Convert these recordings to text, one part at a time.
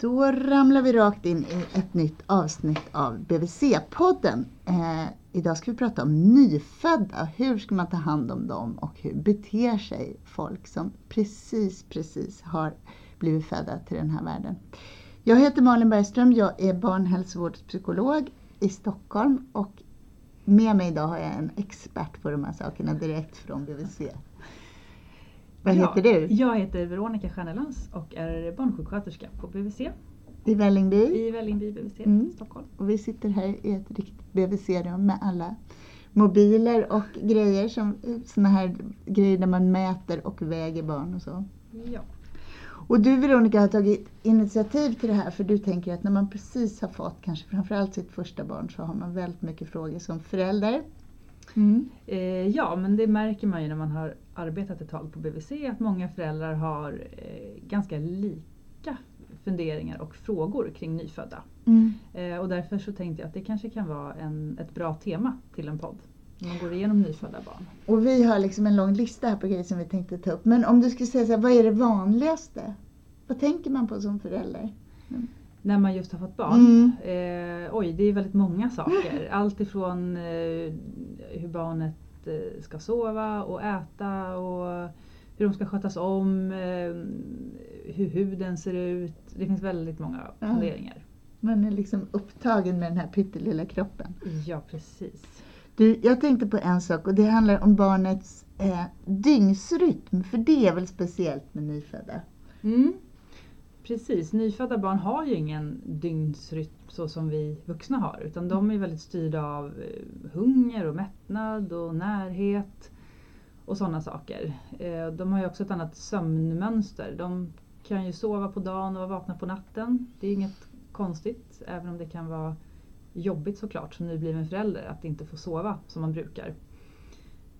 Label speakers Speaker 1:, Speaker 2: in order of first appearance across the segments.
Speaker 1: Då ramlar vi rakt in i ett nytt avsnitt av BVC-podden. Eh, idag ska vi prata om nyfödda. Hur ska man ta hand om dem och hur beter sig folk som precis, precis har blivit födda till den här världen. Jag heter Malin Bergström. Jag är barnhälsovårdspsykolog i Stockholm och med mig idag har jag en expert på de här sakerna direkt från BVC. Vad
Speaker 2: Ja,
Speaker 1: heter du?
Speaker 2: Jag heter Veronica Stjärnelans och är barnsjuksköterska på BVC
Speaker 1: I Vällingby.
Speaker 2: i Vällingby BVC
Speaker 1: Mm.
Speaker 2: Stockholm.
Speaker 1: Och vi sitter här i ett riktigt BVC-rum med alla mobiler och grejer, som såna här grejer där man mäter och väger barn och så.
Speaker 2: Ja.
Speaker 1: Och du Veronica har tagit initiativ till det här för du tänker att när man precis har fått kanske framförallt sitt första barn så har man väldigt mycket frågor som förälder.
Speaker 2: Eh, ja, men det märker man ju när man har arbetat ett tag på BVC att många föräldrar har eh, ganska lika funderingar och frågor kring nyfödda.
Speaker 1: Mm.
Speaker 2: Eh, och därför så tänkte jag att det kanske kan vara en, ett bra tema till en podd. När man går igenom nyfödda barn.
Speaker 1: Och vi har liksom en lång lista här på grejer som vi tänkte ta upp. Men om du skulle säga så här, vad är det vanligaste? Vad tänker man på som förälder?
Speaker 2: När man just har fått barn.
Speaker 1: Mm.
Speaker 2: Eh, oj, det är väldigt många saker. Allt ifrån eh, hur barnet eh, ska sova och äta och hur de ska skötas om, eh, hur huden ser ut. Det finns väldigt många
Speaker 1: Ja.
Speaker 2: funderingar.
Speaker 1: Man är liksom upptagen med den här pyttelilla kroppen.
Speaker 2: Ja, precis.
Speaker 1: Du, jag tänkte på en sak och det handlar om barnets eh, dygnsrytm. För det är väl speciellt med nyfödda?
Speaker 2: Mm. Precis, nyfödda barn har ju ingen dygnsrytm så som vi vuxna har utan de är väldigt styrda av eh, hunger och mättnad och närhet och sådana saker. Eh, de har ju också ett annat sömnmönster. De kan ju sova på dagen och vara vakna på natten. Det är inget konstigt även om det kan vara jobbigt såklart som nybliven förälder att inte få sova som man brukar.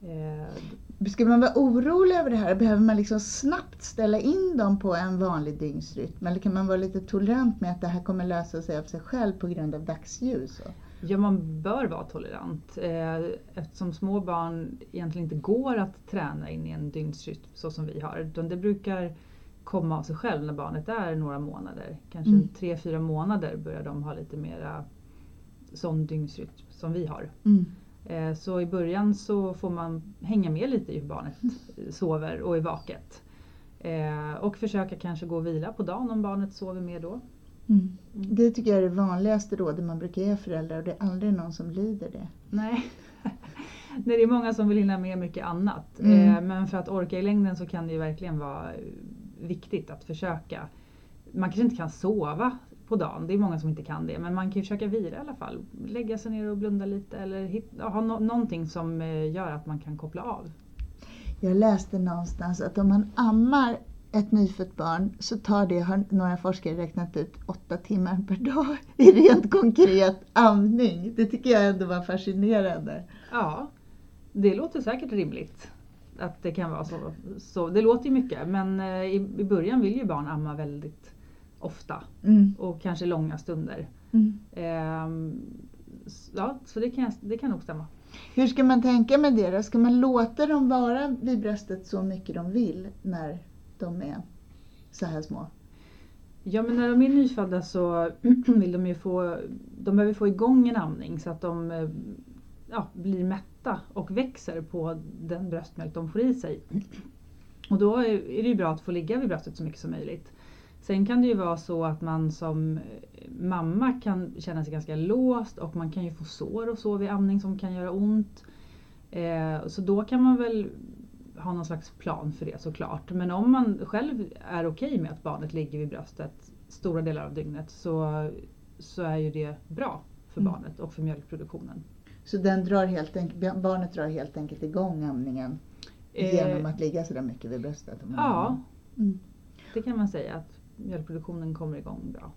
Speaker 2: Eh,
Speaker 1: Ska man vara orolig över det här? Behöver man liksom snabbt ställa in dem på en vanlig dygnsrytm? Eller kan man vara lite tolerant med att det här kommer lösa sig av sig själv på grund av dagsljus? Och...
Speaker 2: Ja, man bör vara tolerant eh, eftersom små barn egentligen inte går att träna in i en dygnsrytm så som vi har. Utan det brukar komma av sig själv när barnet är några månader. Kanske
Speaker 1: Mm.
Speaker 2: tre, fyra månader börjar de ha lite mera sån dygnsrytm som vi har.
Speaker 1: Mm.
Speaker 2: Eh, så i början så får man hänga med lite i hur barnet sover och är vaket. Eh, och försöka kanske gå och vila på dagen om barnet sover mer då.
Speaker 1: Mm. Det tycker jag är det vanligaste rådet man brukar ge föräldrar och det är aldrig någon som lyder det.
Speaker 2: Nej. Nej, det är många som vill hinna med mycket annat.
Speaker 1: Mm.
Speaker 2: Eh, Men för att orka i längden så kan det ju verkligen vara viktigt att försöka. Man kanske inte kan sova på dagen, det är många som inte kan det. Men man kan ju försöka vila i alla fall. Lägga sig ner och blunda lite eller hit, ja, ha no- någonting som eh, gör att man kan koppla av.
Speaker 1: Jag läste någonstans att om man ammar ett nyfött barn så tar det, har några forskare räknat ut, åtta timmar per dag i rent konkret amning. Det tycker jag ändå var fascinerande.
Speaker 2: Ja, det låter säkert rimligt. Att det kan vara så. så det låter ju mycket men eh, i, i början vill ju barn amma väldigt ofta
Speaker 1: Mm.
Speaker 2: och kanske långa stunder.
Speaker 1: Mm.
Speaker 2: Ehm, ja, så det kan, det kan nog stämma.
Speaker 1: Hur ska man tänka med det då? Ska man låta dem vara vid bröstet så mycket de vill när de är så här små?
Speaker 2: Ja men när de är nyfödda så vill de ju få, de behöver få igång en amning så att de eh, ja, blir mätta och växer på den bröstmjölk de får i sig. Och då är är det ju bra att få ligga vid bröstet så mycket som möjligt. Sen kan det ju vara så att man som eh, mamma kan känna sig ganska låst och man kan ju få sår och så vid amning som kan göra ont. Eh, så då kan man väl ha någon slags plan för det såklart. Men om man själv är okej med att barnet ligger vid bröstet stora delar av dygnet så, så är ju det bra för
Speaker 1: Mm.
Speaker 2: barnet och för mjölkproduktionen.
Speaker 1: Så den drar helt enkelt, barnet drar helt enkelt igång amningen
Speaker 2: Eh,
Speaker 1: genom att ligga så där mycket vid bröstet?
Speaker 2: Ja.
Speaker 1: Mm.
Speaker 2: det kan man säga att mjölkproduktionen kommer igång bra.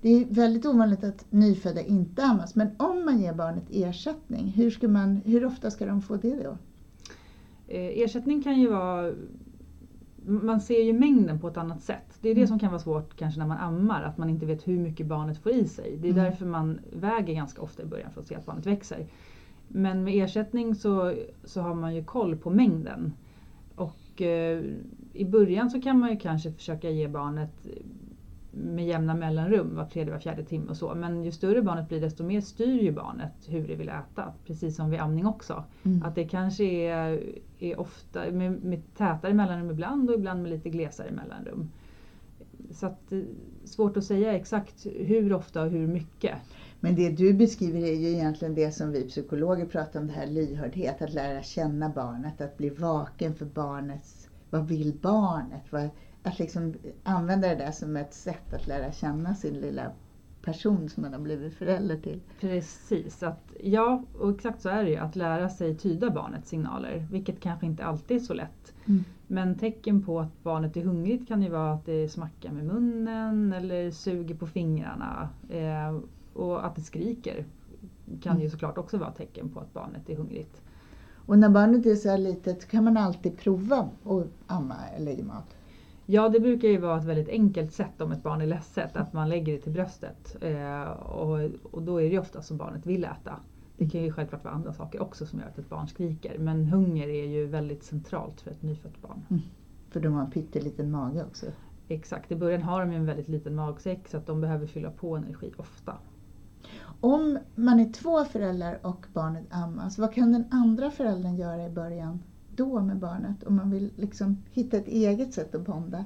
Speaker 1: Det är väldigt ovanligt att nyfödda inte ammas, men om man ger barnet ersättning, hur, ska man, hur ofta ska de få det då?
Speaker 2: Eh, ersättning kan ju vara man ser ju mängden på ett annat sätt. Det är det
Speaker 1: Mm.
Speaker 2: som kan vara svårt kanske när man ammar, att man inte vet hur mycket barnet får i sig. Det är
Speaker 1: Mm.
Speaker 2: därför man väger ganska ofta i början för att se att barnet växer. Men med ersättning så, så har man ju koll på mängden. Och eh, i början så kan man ju kanske försöka ge barnet med jämna mellanrum, var tredje, var fjärde timme och så. Men ju större barnet blir desto mer styr ju barnet hur det vill äta. Precis som vid amning också.
Speaker 1: Mm.
Speaker 2: Att det kanske är, är ofta med, med tätare mellanrum ibland och ibland med lite glesare mellanrum. Så att, eh, svårt att säga exakt hur ofta och hur mycket.
Speaker 1: Men det du beskriver är ju egentligen det som vi psykologer pratar om, det här lyhördhet, att lära känna barnet, att bli vaken för barnets, vad vill barnet? Vad, att liksom använda det där som ett sätt att lära känna sin lilla person som man har blivit förälder till.
Speaker 2: Precis, att, ja och exakt så är det ju. Att lära sig tyda barnets signaler, vilket kanske inte alltid är så lätt.
Speaker 1: Mm.
Speaker 2: Men tecken på att barnet är hungrigt kan ju vara att det smackar med munnen eller suger på fingrarna. Eh, och att det skriker kan ju
Speaker 1: Mm.
Speaker 2: såklart också vara tecken på att barnet är hungrigt.
Speaker 1: Och när barnet är så här litet kan man alltid prova att amma eller ge mat.
Speaker 2: Ja, det brukar ju vara ett väldigt enkelt sätt om ett barn är ledset, att man lägger det till bröstet. Eh, och, och då är det ju ofta som barnet vill äta. Det kan ju självklart vara andra saker också som gör att ett barn skriker. Men hunger är ju väldigt centralt för ett nyfött barn.
Speaker 1: För de har en pytteliten mage också.
Speaker 2: Exakt, i början har de ju en väldigt liten magsäck så att de behöver fylla på energi ofta.
Speaker 1: Om man är två föräldrar och barnet ammas, vad kan den andra föräldern göra i början då med barnet? Om man vill liksom hitta ett eget sätt att bonda.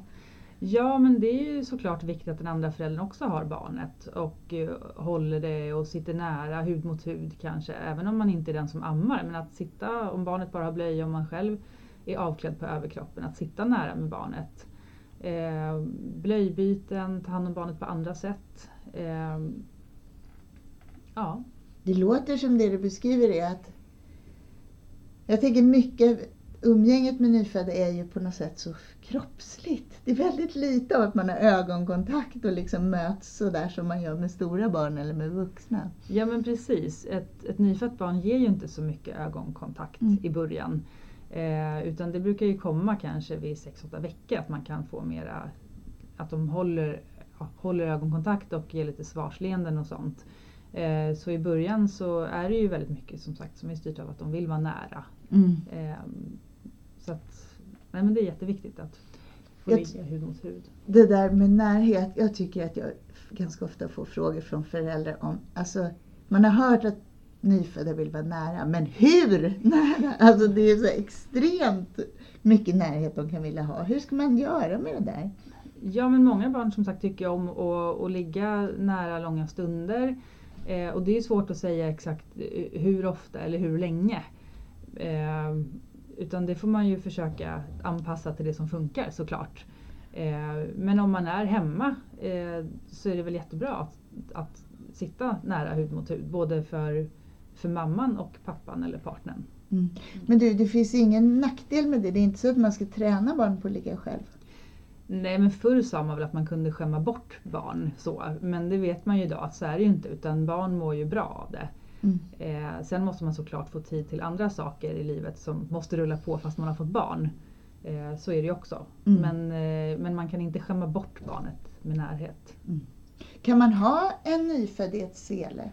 Speaker 2: Ja, men det är ju såklart viktigt att den andra föräldern också har barnet och eh, håller det och sitter nära, hud mot hud kanske, även om man inte är den som ammar. Men att sitta, om barnet bara har blöja och man själv är avklädd på överkroppen, att sitta nära med barnet. Eh, blöjbyten, ta hand om barnet på andra sätt. Eh, ja,
Speaker 1: Det låter som det du beskriver är att jag tänker mycket umgänget med nyfödda är ju på något sätt så kroppsligt. Det är väldigt lite av att man har ögonkontakt och liksom möts sådär som man gör med stora barn eller med vuxna.
Speaker 2: Ja men precis. Ett, ett nyfött barn ger ju inte så mycket ögonkontakt
Speaker 1: Mm.
Speaker 2: i början. Eh, utan det brukar ju komma kanske vid 6-8 veckor att man kan få mera, att de håller, håller ögonkontakt och ger lite svarsleenden och sånt. Eh, så i början så är det ju väldigt mycket som sagt som är styrt av att de vill vara nära. Eh, så att, nej men det är jätteviktigt att få
Speaker 1: Jag
Speaker 2: ligga hud mot hud.
Speaker 1: Det där med närhet, jag tycker att jag ganska ofta får frågor från föräldrar om, alltså man har hört att nyfödda vill vara nära, men hur nära? Alltså det är så extremt mycket närhet de kan vilja ha. Hur ska man göra med det där?
Speaker 2: Ja men många barn som sagt tycker om att, att ligga nära långa stunder. Eh, och det är svårt att säga exakt eh, hur ofta eller hur länge. Eh, utan det får man ju försöka anpassa till det som funkar såklart. Eh, men om man är hemma eh, så är det väl jättebra att, att sitta nära hud mot hud. Både för, för mamman och pappan eller partnern.
Speaker 1: Mm. Men du, det finns ingen nackdel med det. Det är inte så att man ska träna barn på att ligga själv.
Speaker 2: Nej men förr sa man väl att man kunde skämma bort barn så. Men det vet man ju idag att så är det ju inte utan barn mår ju bra av det.
Speaker 1: Mm.
Speaker 2: Eh, sen måste man såklart få tid till andra saker i livet som måste rulla på fast man har fått barn. Eh, så är det ju också.
Speaker 1: Mm.
Speaker 2: Men, eh, men man kan inte skämma bort barnet med närhet.
Speaker 1: Kan man ha en nyfödd i ett sele?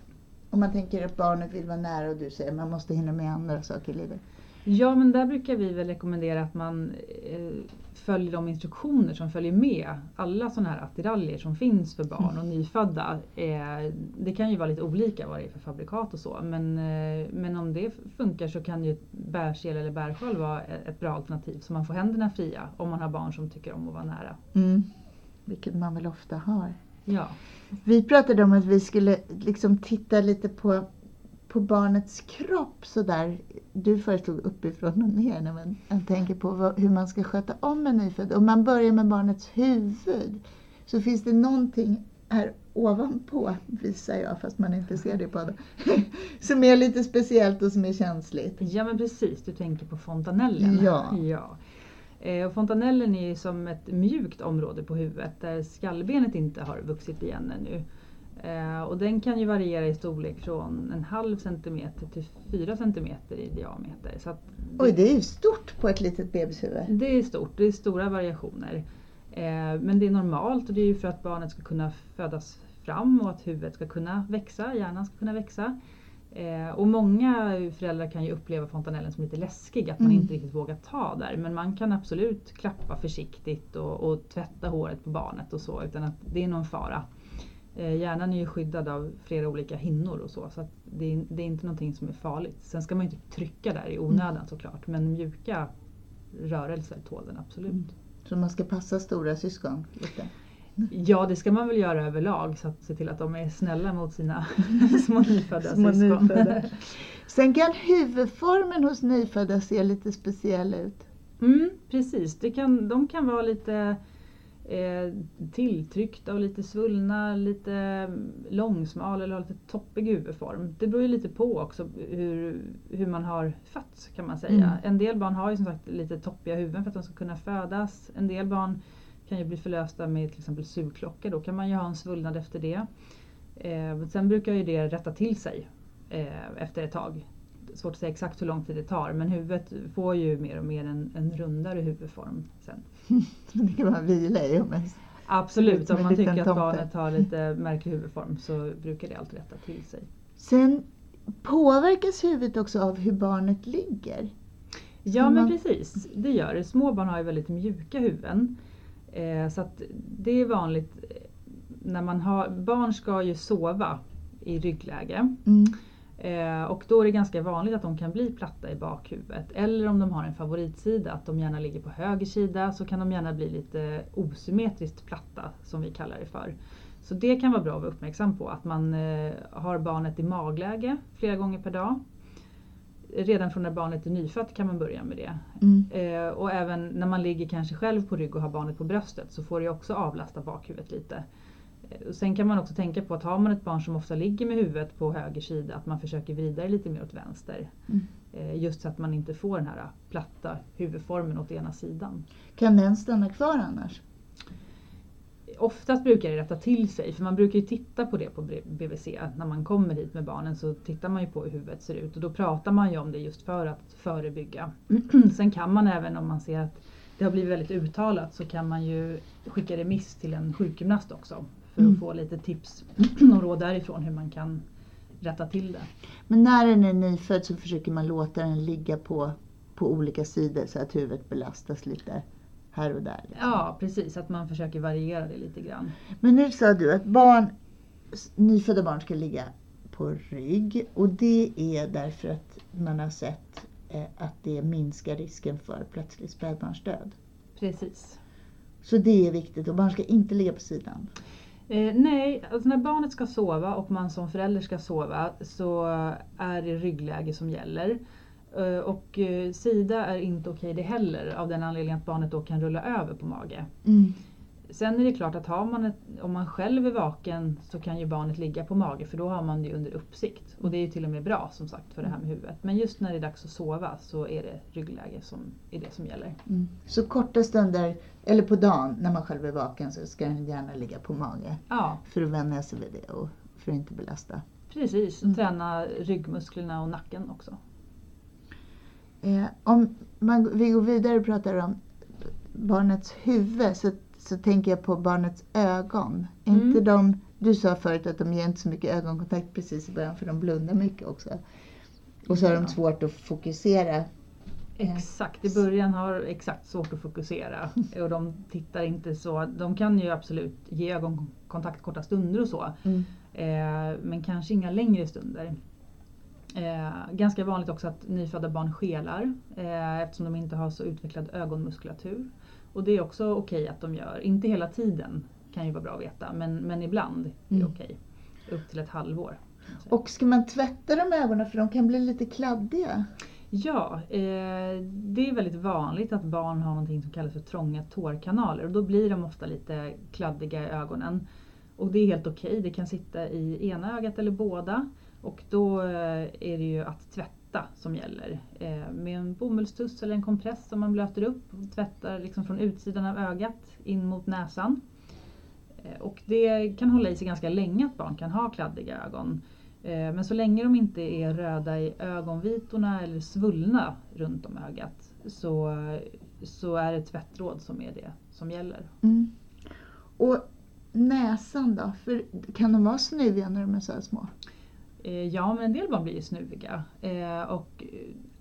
Speaker 1: Om man tänker att barnet vill vara nära och du säger att man måste hinna med andra saker i livet.
Speaker 2: Ja men där brukar vi väl rekommendera att man eh, följer de instruktioner som följer med alla sådana här attiraljer som finns för barn och nyfödda. Eh, det kan ju vara lite olika vad det är för fabrikat och så men, eh, men om det funkar så kan ju bärsel eller bärsjal vara ett ett bra alternativ så man får händerna fria om man har barn som tycker om att vara nära.
Speaker 1: Mm. Vilket man väl ofta har.
Speaker 2: Ja,
Speaker 1: Vi pratade om att vi skulle liksom titta lite på, på barnets kropp sådär. Du föreslog uppifrån och ner när man, man tänker på vad, hur man ska sköta om en nyfödd. Om man börjar med barnets huvud så finns det någonting här ovanpå, visar jag fast man inte ser det på det, som är lite speciellt och som är känsligt.
Speaker 2: ja men precis, du tänker på fontanellen.
Speaker 1: Ja.
Speaker 2: ja. Eh, och fontanellen är som ett mjukt område på huvudet där skallbenet inte har vuxit igen ännu. Eh, och den kan ju variera i storlek från en halv centimeter till fyra centimeter i diameter. Så att det,
Speaker 1: Oj, det är ju stort på ett litet bebishuvud.
Speaker 2: det är stort, det är stora variationer. Eh, men det är normalt och det är ju för att barnet ska kunna födas fram och att huvudet ska kunna växa, hjärnan ska kunna växa. Eh, och många föräldrar kan ju uppleva fontanellen som lite läskig, att man
Speaker 1: Mm.
Speaker 2: inte riktigt vågar ta där. Men man kan absolut klappa försiktigt och, och tvätta håret på barnet och så utan att det är någon fara. Eh, hjärnan är ju skyddad av flera olika hinnor och så, så det, är, det är inte någonting som är farligt. Sen ska man ju inte trycka där i onödan såklart, men mjuka rörelser tål den absolut.
Speaker 1: Mm. Så man ska passa stora syskon lite.
Speaker 2: Ja, det ska man väl göra överlag, så att se till att de är snälla mot sina små nyfödda
Speaker 1: Små
Speaker 2: syskon.
Speaker 1: nyfödda. Sen kan huvudformen hos nyfödda se lite speciell ut.
Speaker 2: Mm, precis, det kan, de kan vara lite eh, tilltryckta och lite svullna, lite långsmal eller ha lite toppig huvudform. Det beror ju lite på också hur, hur man har fötts kan man säga.
Speaker 1: Mm.
Speaker 2: En del barn har ju som sagt lite toppiga huvuden för att de ska kunna födas. En del barn kan ju bli förlösta med till exempel sugklocka, då kan man ju ha en svullnad efter det. Eh, sen brukar ju det rätta till sig eh, efter ett tag. Svårt att säga exakt hur lång tid det tar men huvudet får ju mer och mer en, en rundare huvudform sen.
Speaker 1: Det kan man vila i. om en-
Speaker 2: Absolut, om man tycker att
Speaker 1: tomte.
Speaker 2: barnet har lite märklig huvudform så brukar det alltid rätta till sig.
Speaker 1: Sen påverkas huvudet också av hur barnet ligger.
Speaker 2: Ja
Speaker 1: Mm.
Speaker 2: men precis, det gör det. Små barn har ju väldigt mjuka huvuden. Eh, så att det är vanligt eh, när man har, barn ska ju sova i ryggläge.
Speaker 1: Mm.
Speaker 2: Eh, och då är det ganska vanligt att de kan bli platta i bakhuvudet. Eller om de har en favoritsida, att de gärna ligger på höger sida, så kan de gärna bli lite osymmetriskt platta, som vi kallar det för. Så det kan vara bra att vara uppmärksam på, att man eh, har barnet i magläge flera gånger per dag. Redan från när barnet är nyfött kan man börja med det.
Speaker 1: Mm.
Speaker 2: Eh, och även när man ligger kanske själv på rygg och har barnet på bröstet så får det också avlasta bakhuvudet lite. Sen kan man också tänka på att har man ett barn som ofta ligger med huvudet på höger sida att man försöker vrida det lite mer åt vänster.
Speaker 1: Mm.
Speaker 2: Eh, just så att man inte får den här platta huvudformen åt ena sidan.
Speaker 1: Kan den stanna kvar annars?
Speaker 2: Oftast brukar det rätta till sig för man brukar ju titta på det på BVC. När man kommer hit med barnen så tittar man ju på hur huvudet ser ut och då pratar man ju om det just för att förebygga. Sen kan man även om man ser att det har blivit väldigt uttalat så kan man ju skicka remiss till en sjukgymnast också för att
Speaker 1: Mm.
Speaker 2: få lite tips och råd därifrån hur man kan rätta till det.
Speaker 1: Men när den är nyfödd så försöker man låta den ligga på, på olika sidor så att huvudet belastas lite här och där. liksom.
Speaker 2: Ja precis, att man försöker variera det lite grann.
Speaker 1: Men nu sa du att barn, nyfödda barn ska ligga på rygg och det är därför att man har sett eh, att det minskar risken för plötslig spädbarnsdöd.
Speaker 2: Precis.
Speaker 1: Så det är viktigt och barn ska inte ligga på sidan.
Speaker 2: Eh, nej, alltså när barnet ska sova och man som förälder ska sova så är det ryggläge som gäller. Eh, och eh, sida är inte okej det heller av den anledningen att barnet då kan rulla över på mage.
Speaker 1: Mm.
Speaker 2: Sen är det klart att har man ett, om man själv är vaken så kan ju barnet ligga på mage för då har man det ju under uppsikt. Och det är ju till och med bra som sagt för det här med huvudet. Men just när det är dags att sova så är det ryggläge som är det som gäller.
Speaker 1: Mm. Så korta stunder, eller på dagen när man själv är vaken så ska den gärna ligga på mage.
Speaker 2: Ja,
Speaker 1: För att vänja sig vid det och för att inte belasta.
Speaker 2: precis.
Speaker 1: Mm.
Speaker 2: Träna ryggmusklerna och nacken också.
Speaker 1: Eh, om man, vi går vidare och pratar om barnets huvud så, så tänker jag på barnets ögon.
Speaker 2: Mm.
Speaker 1: Inte de, du sa förut att de ger inte så mycket ögonkontakt precis i början för de blundar mycket också. Och så har
Speaker 2: Ja.
Speaker 1: de svårt att fokusera.
Speaker 2: Exakt, i början har exakt svårt att fokusera och de tittar inte så. De kan ju absolut ge ögonkontakt korta stunder och så. Eh, men kanske inga längre stunder. Eh, ganska vanligt också att nyfödda barn skelar eh, eftersom de inte har så utvecklad ögonmuskulatur. Och det är också okej att de gör. Inte hela tiden kan ju vara bra att veta men, men ibland är det
Speaker 1: Mm.
Speaker 2: okej. Upp till ett halvår.
Speaker 1: Och ska man tvätta de ögonen för de kan bli lite kladdiga?
Speaker 2: Ja, eh, det är väldigt vanligt att barn har någonting som kallas för trånga tårkanaler och då blir de ofta lite kladdiga i ögonen. Och det är helt okej, det kan sitta i ena ögat eller båda. Och då eh, är det ju att tvätta som gäller. Eh, med en bomullstuss eller en kompress som man blöter upp och tvättar liksom från utsidan av ögat in mot näsan. Eh, och det kan hålla i sig ganska länge att barn kan ha kladdiga ögon. Men så länge de inte är röda i ögonvitorna eller svullna runt om ögat så, så är det tvättråd som är det som gäller.
Speaker 1: Mm. Och näsan då? För kan de vara snuviga när de är så här små?
Speaker 2: Eh, ja, men en del barn blir ju snuviga. Eh, och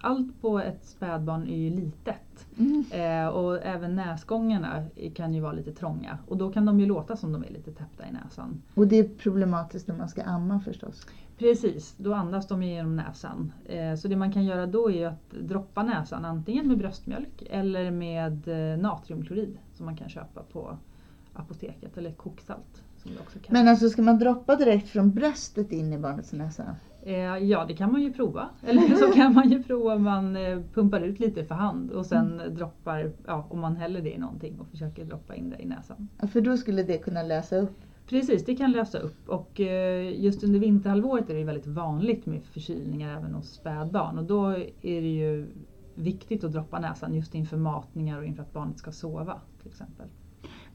Speaker 2: allt på ett spädbarn är ju litet.
Speaker 1: Mm.
Speaker 2: Eh, och även näsgångarna kan ju vara lite trånga. Och då kan de ju låta som de är lite täppta i näsan.
Speaker 1: Och det är problematiskt när man ska amma förstås.
Speaker 2: Precis, då andas de genom näsan. Eh, så det man kan göra då är att droppa näsan antingen med bröstmjölk eller med eh, natriumklorid som man kan köpa på apoteket eller koksalt. Som det också kallas.
Speaker 1: Men alltså ska man droppa direkt från bröstet in i barnets näsa?
Speaker 2: Eh, ja, det kan man ju prova. Eller så kan man ju prova om man eh, pumpar ut lite för hand och sen droppar, ja, om man häller det i någonting och försöker droppa in det i näsan.
Speaker 1: Ja, För då skulle det kunna lösa upp.
Speaker 2: Precis, det kan lösa upp och eh, just under vinterhalvåret är det väldigt vanligt med förkylningar även hos spädbarn och då är det ju viktigt att droppa näsan just inför matningar och inför att barnet ska sova till exempel.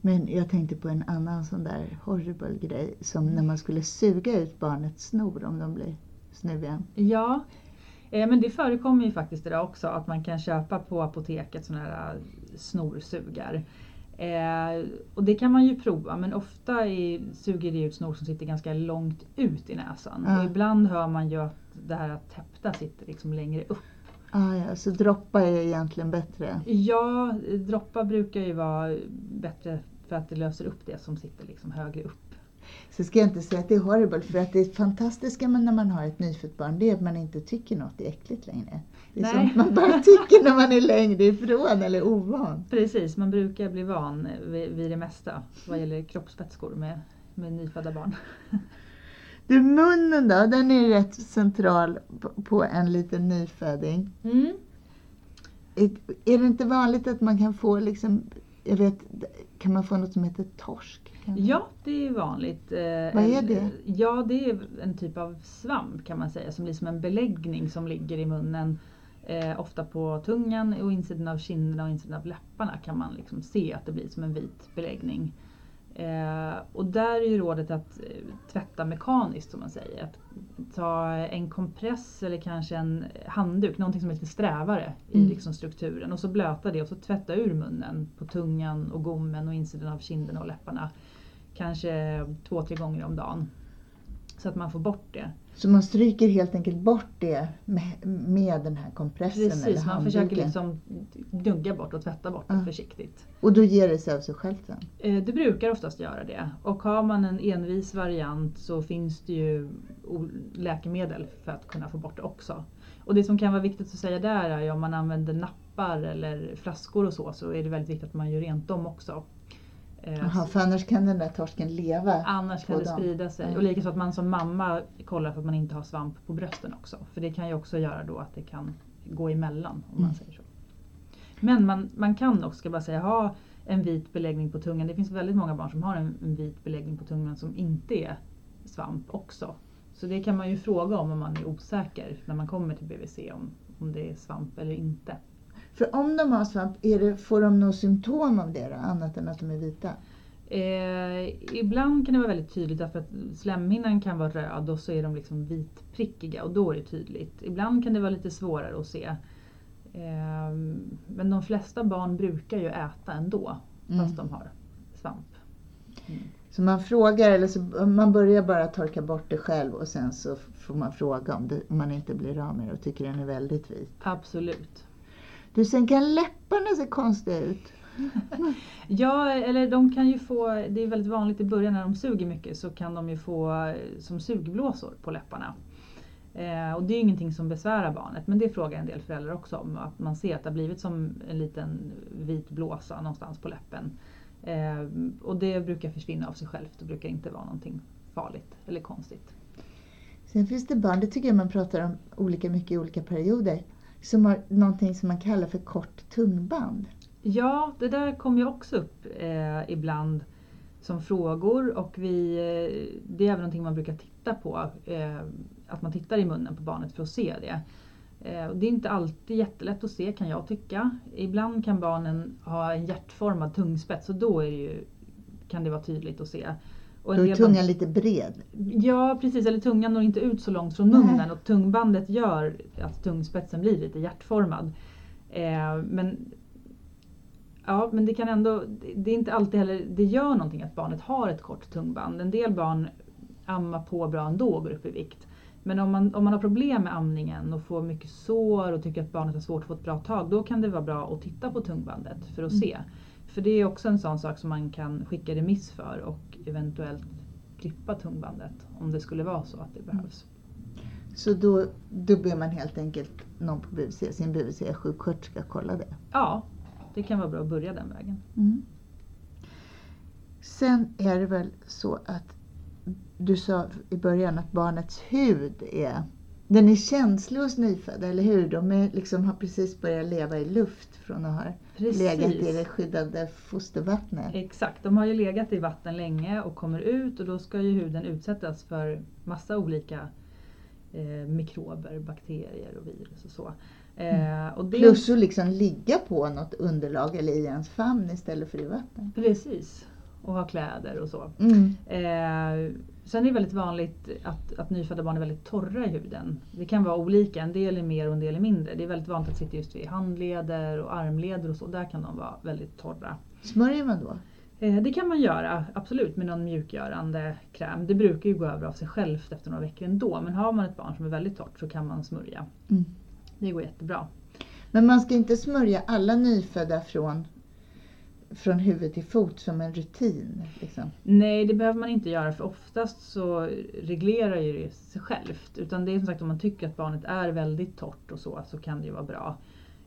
Speaker 1: Men jag tänkte på en annan sån där horrible grej som när man skulle suga ut barnets snor om de blir snuviga.
Speaker 2: Ja, eh, men det förekommer ju faktiskt idag också att man kan köpa på apoteket sådana här eh, snorsugar. Eh, och det kan man ju prova men ofta är, suger det ut snor som sitter ganska långt ut i näsan.
Speaker 1: Ja.
Speaker 2: Och ibland hör man ju att det här täppta sitter liksom längre upp.
Speaker 1: Ah, ja, så droppa är egentligen bättre.
Speaker 2: Ja, droppar brukar ju vara bättre för att det löser upp det som sitter liksom högre upp.
Speaker 1: Så ska jag inte säga att det är horrible för att det fantastiska när man har ett nyfött barn det är att man inte tycker något är äckligt längre. Det är
Speaker 2: Nej.
Speaker 1: sånt man bara tycker när man är längre ifrån eller ovan.
Speaker 2: Precis, man brukar bli van vid, vid det mesta vad gäller kroppsvätskor med, med nyfödda barn.
Speaker 1: Du, munnen då, den är rätt central på- en liten nyföding.
Speaker 2: Mm.
Speaker 1: Är är det inte vanligt att man kan få liksom, jag vet, kan man få något som heter torsk?
Speaker 2: Ja, det är vanligt. Eh,
Speaker 1: Vad är det?
Speaker 2: Ja, det är en typ av svamp kan man säga som blir som en beläggning som ligger i munnen. Eh, ofta på tungan och insidan av kinderna och insidan av läpparna kan man liksom se att det blir som en vit beläggning. Eh, och där är ju rådet att eh, tvätta mekaniskt som man säger. Att ta en kompress eller kanske en handduk, någonting som är lite strävare i
Speaker 1: Mm.
Speaker 2: liksom strukturen och så blöta det och så tvätta ur munnen på tungan och gommen och insidan av kinderna och läpparna. Kanske två, tre gånger om dagen. Så att man får bort det.
Speaker 1: Så man stryker helt enkelt bort det med, med den här kompressen eller
Speaker 2: Precis, man
Speaker 1: handduken.
Speaker 2: försöker liksom gnugga bort och tvätta bort det
Speaker 1: Ja.
Speaker 2: försiktigt.
Speaker 1: Och då ger det sig av sig självt sen?
Speaker 2: Eh, Det brukar oftast göra det. Och har man en envis variant så finns det ju läkemedel för att kunna få bort det också. Och det som kan vara viktigt att säga där är ju om man använder nappar eller flaskor och så, så är det väldigt viktigt att man gör rent dem också. Eh,
Speaker 1: Jaha,
Speaker 2: så-
Speaker 1: för annars kan den där torsken leva.
Speaker 2: Annars kan det
Speaker 1: dem.
Speaker 2: sprida sig.
Speaker 1: Mm.
Speaker 2: Och likaså att man som mamma kollar för att man inte har svamp på brösten också. För det kan ju också göra då att det kan gå emellan om man
Speaker 1: Mm.
Speaker 2: säger så. Men man, man kan också, ska bara säga, ha en vit beläggning på tungan. Det finns väldigt många barn som har en, en vit beläggning på tungan som inte är svamp också. Så det kan man ju fråga om om man är osäker när man kommer till BVC om, om det är svamp eller inte.
Speaker 1: För om de har svamp, det, får de några symptom av det då, annat än att de är vita?
Speaker 2: Eh, ibland kan det vara väldigt tydligt därför att slemhinnan kan vara röd och så är de liksom vitprickiga och då är det tydligt. Ibland kan det vara lite svårare att se. Eh, men de flesta barn brukar ju äta ändå
Speaker 1: Mm.
Speaker 2: fast de har svamp.
Speaker 1: Så man frågar, eller så man börjar bara torka bort det själv och sen så får man fråga om, det, om man inte blir av med det och tycker den är väldigt vit.
Speaker 2: Absolut.
Speaker 1: Du, sen kan läpparna se konstiga ut.
Speaker 2: Ja, eller de kan ju få, det är väldigt vanligt i början när de suger mycket så kan de ju få eh, som sugblåsor på läpparna. Eh, och det är ju ingenting som besvärar barnet men det frågar en del föräldrar också om. Att man ser att det har blivit som en liten vit blåsa någonstans på läppen. Eh, och det brukar försvinna av sig självt. Det brukar inte vara någonting farligt eller konstigt.
Speaker 1: Sen finns det barn, det tycker jag man pratar om olika mycket i olika perioder, som har någonting som man kallar för kort tungband.
Speaker 2: Ja, det där kommer ju också upp eh, ibland som frågor och vi, eh, det är även någonting man brukar titta på. Eh, att man tittar i munnen på barnet för att se det. Eh, det är inte alltid jättelätt att se kan jag tycka. Ibland kan barnen ha en hjärtformad tungspets och då är det ju, kan det vara tydligt att se. Och
Speaker 1: Då är tungan lite bred.
Speaker 2: Ja precis, eller tungan når inte ut så långt från
Speaker 1: Nej.
Speaker 2: munnen och tungbandet gör att tungspetsen blir lite hjärtformad. Eh, men Ja men det kan ändå, det är inte alltid heller, det gör någonting att barnet har ett kort tungband. En del barn ammar på bra ändå och går upp i vikt. Men om man, om man har problem med amningen och får mycket sår och tycker att barnet har svårt att få ett bra tag, då kan det vara bra att titta på tungbandet för att
Speaker 1: Mm.
Speaker 2: se. För det är också en sån sak som man kan skicka remiss för och eventuellt klippa tungbandet om det skulle vara så att det behövs.
Speaker 1: Så då, då ber man helt enkelt någon på BVC, sin BVC-sjuksköterska kolla det.
Speaker 2: Ja, det kan vara bra att börja den vägen.
Speaker 1: Mm. Sen är det väl så att du sa i början att barnets hud är den är känslig hos nyfödda, eller hur? De är, liksom, har precis börjat leva i luft från att ha legat i det skyddade fostervattnet.
Speaker 2: Exakt, de har ju legat i vatten länge och kommer ut och då ska ju huden utsättas för massa olika eh, mikrober, bakterier och virus och så. Eh, och det,
Speaker 1: Plus att liksom ligga på något underlag eller i ens famn istället för i vatten.
Speaker 2: Precis, och ha kläder och så.
Speaker 1: Mm.
Speaker 2: Eh, sen är det väldigt vanligt att, att nyfödda barn är väldigt torra i huden. Det kan vara olika, en del är mer och en del är mindre. Det är väldigt vanligt att sitta just vid handleder och armleder och så, där kan de vara väldigt torra.
Speaker 1: Smörjer man då?
Speaker 2: Eh, Det kan man göra, absolut, med någon mjukgörande kräm. Det brukar ju gå över av sig självt efter några veckor ändå. Men har man ett barn som är väldigt torrt så kan man smörja.
Speaker 1: Mm.
Speaker 2: Det går jättebra.
Speaker 1: Men man ska inte smörja alla nyfödda från, från huvud till fot som en rutin. Liksom.
Speaker 2: Nej, det behöver man inte göra för oftast så reglerar ju det sig självt. Utan det är som sagt om man tycker att barnet är väldigt torrt och så, så kan det ju vara bra.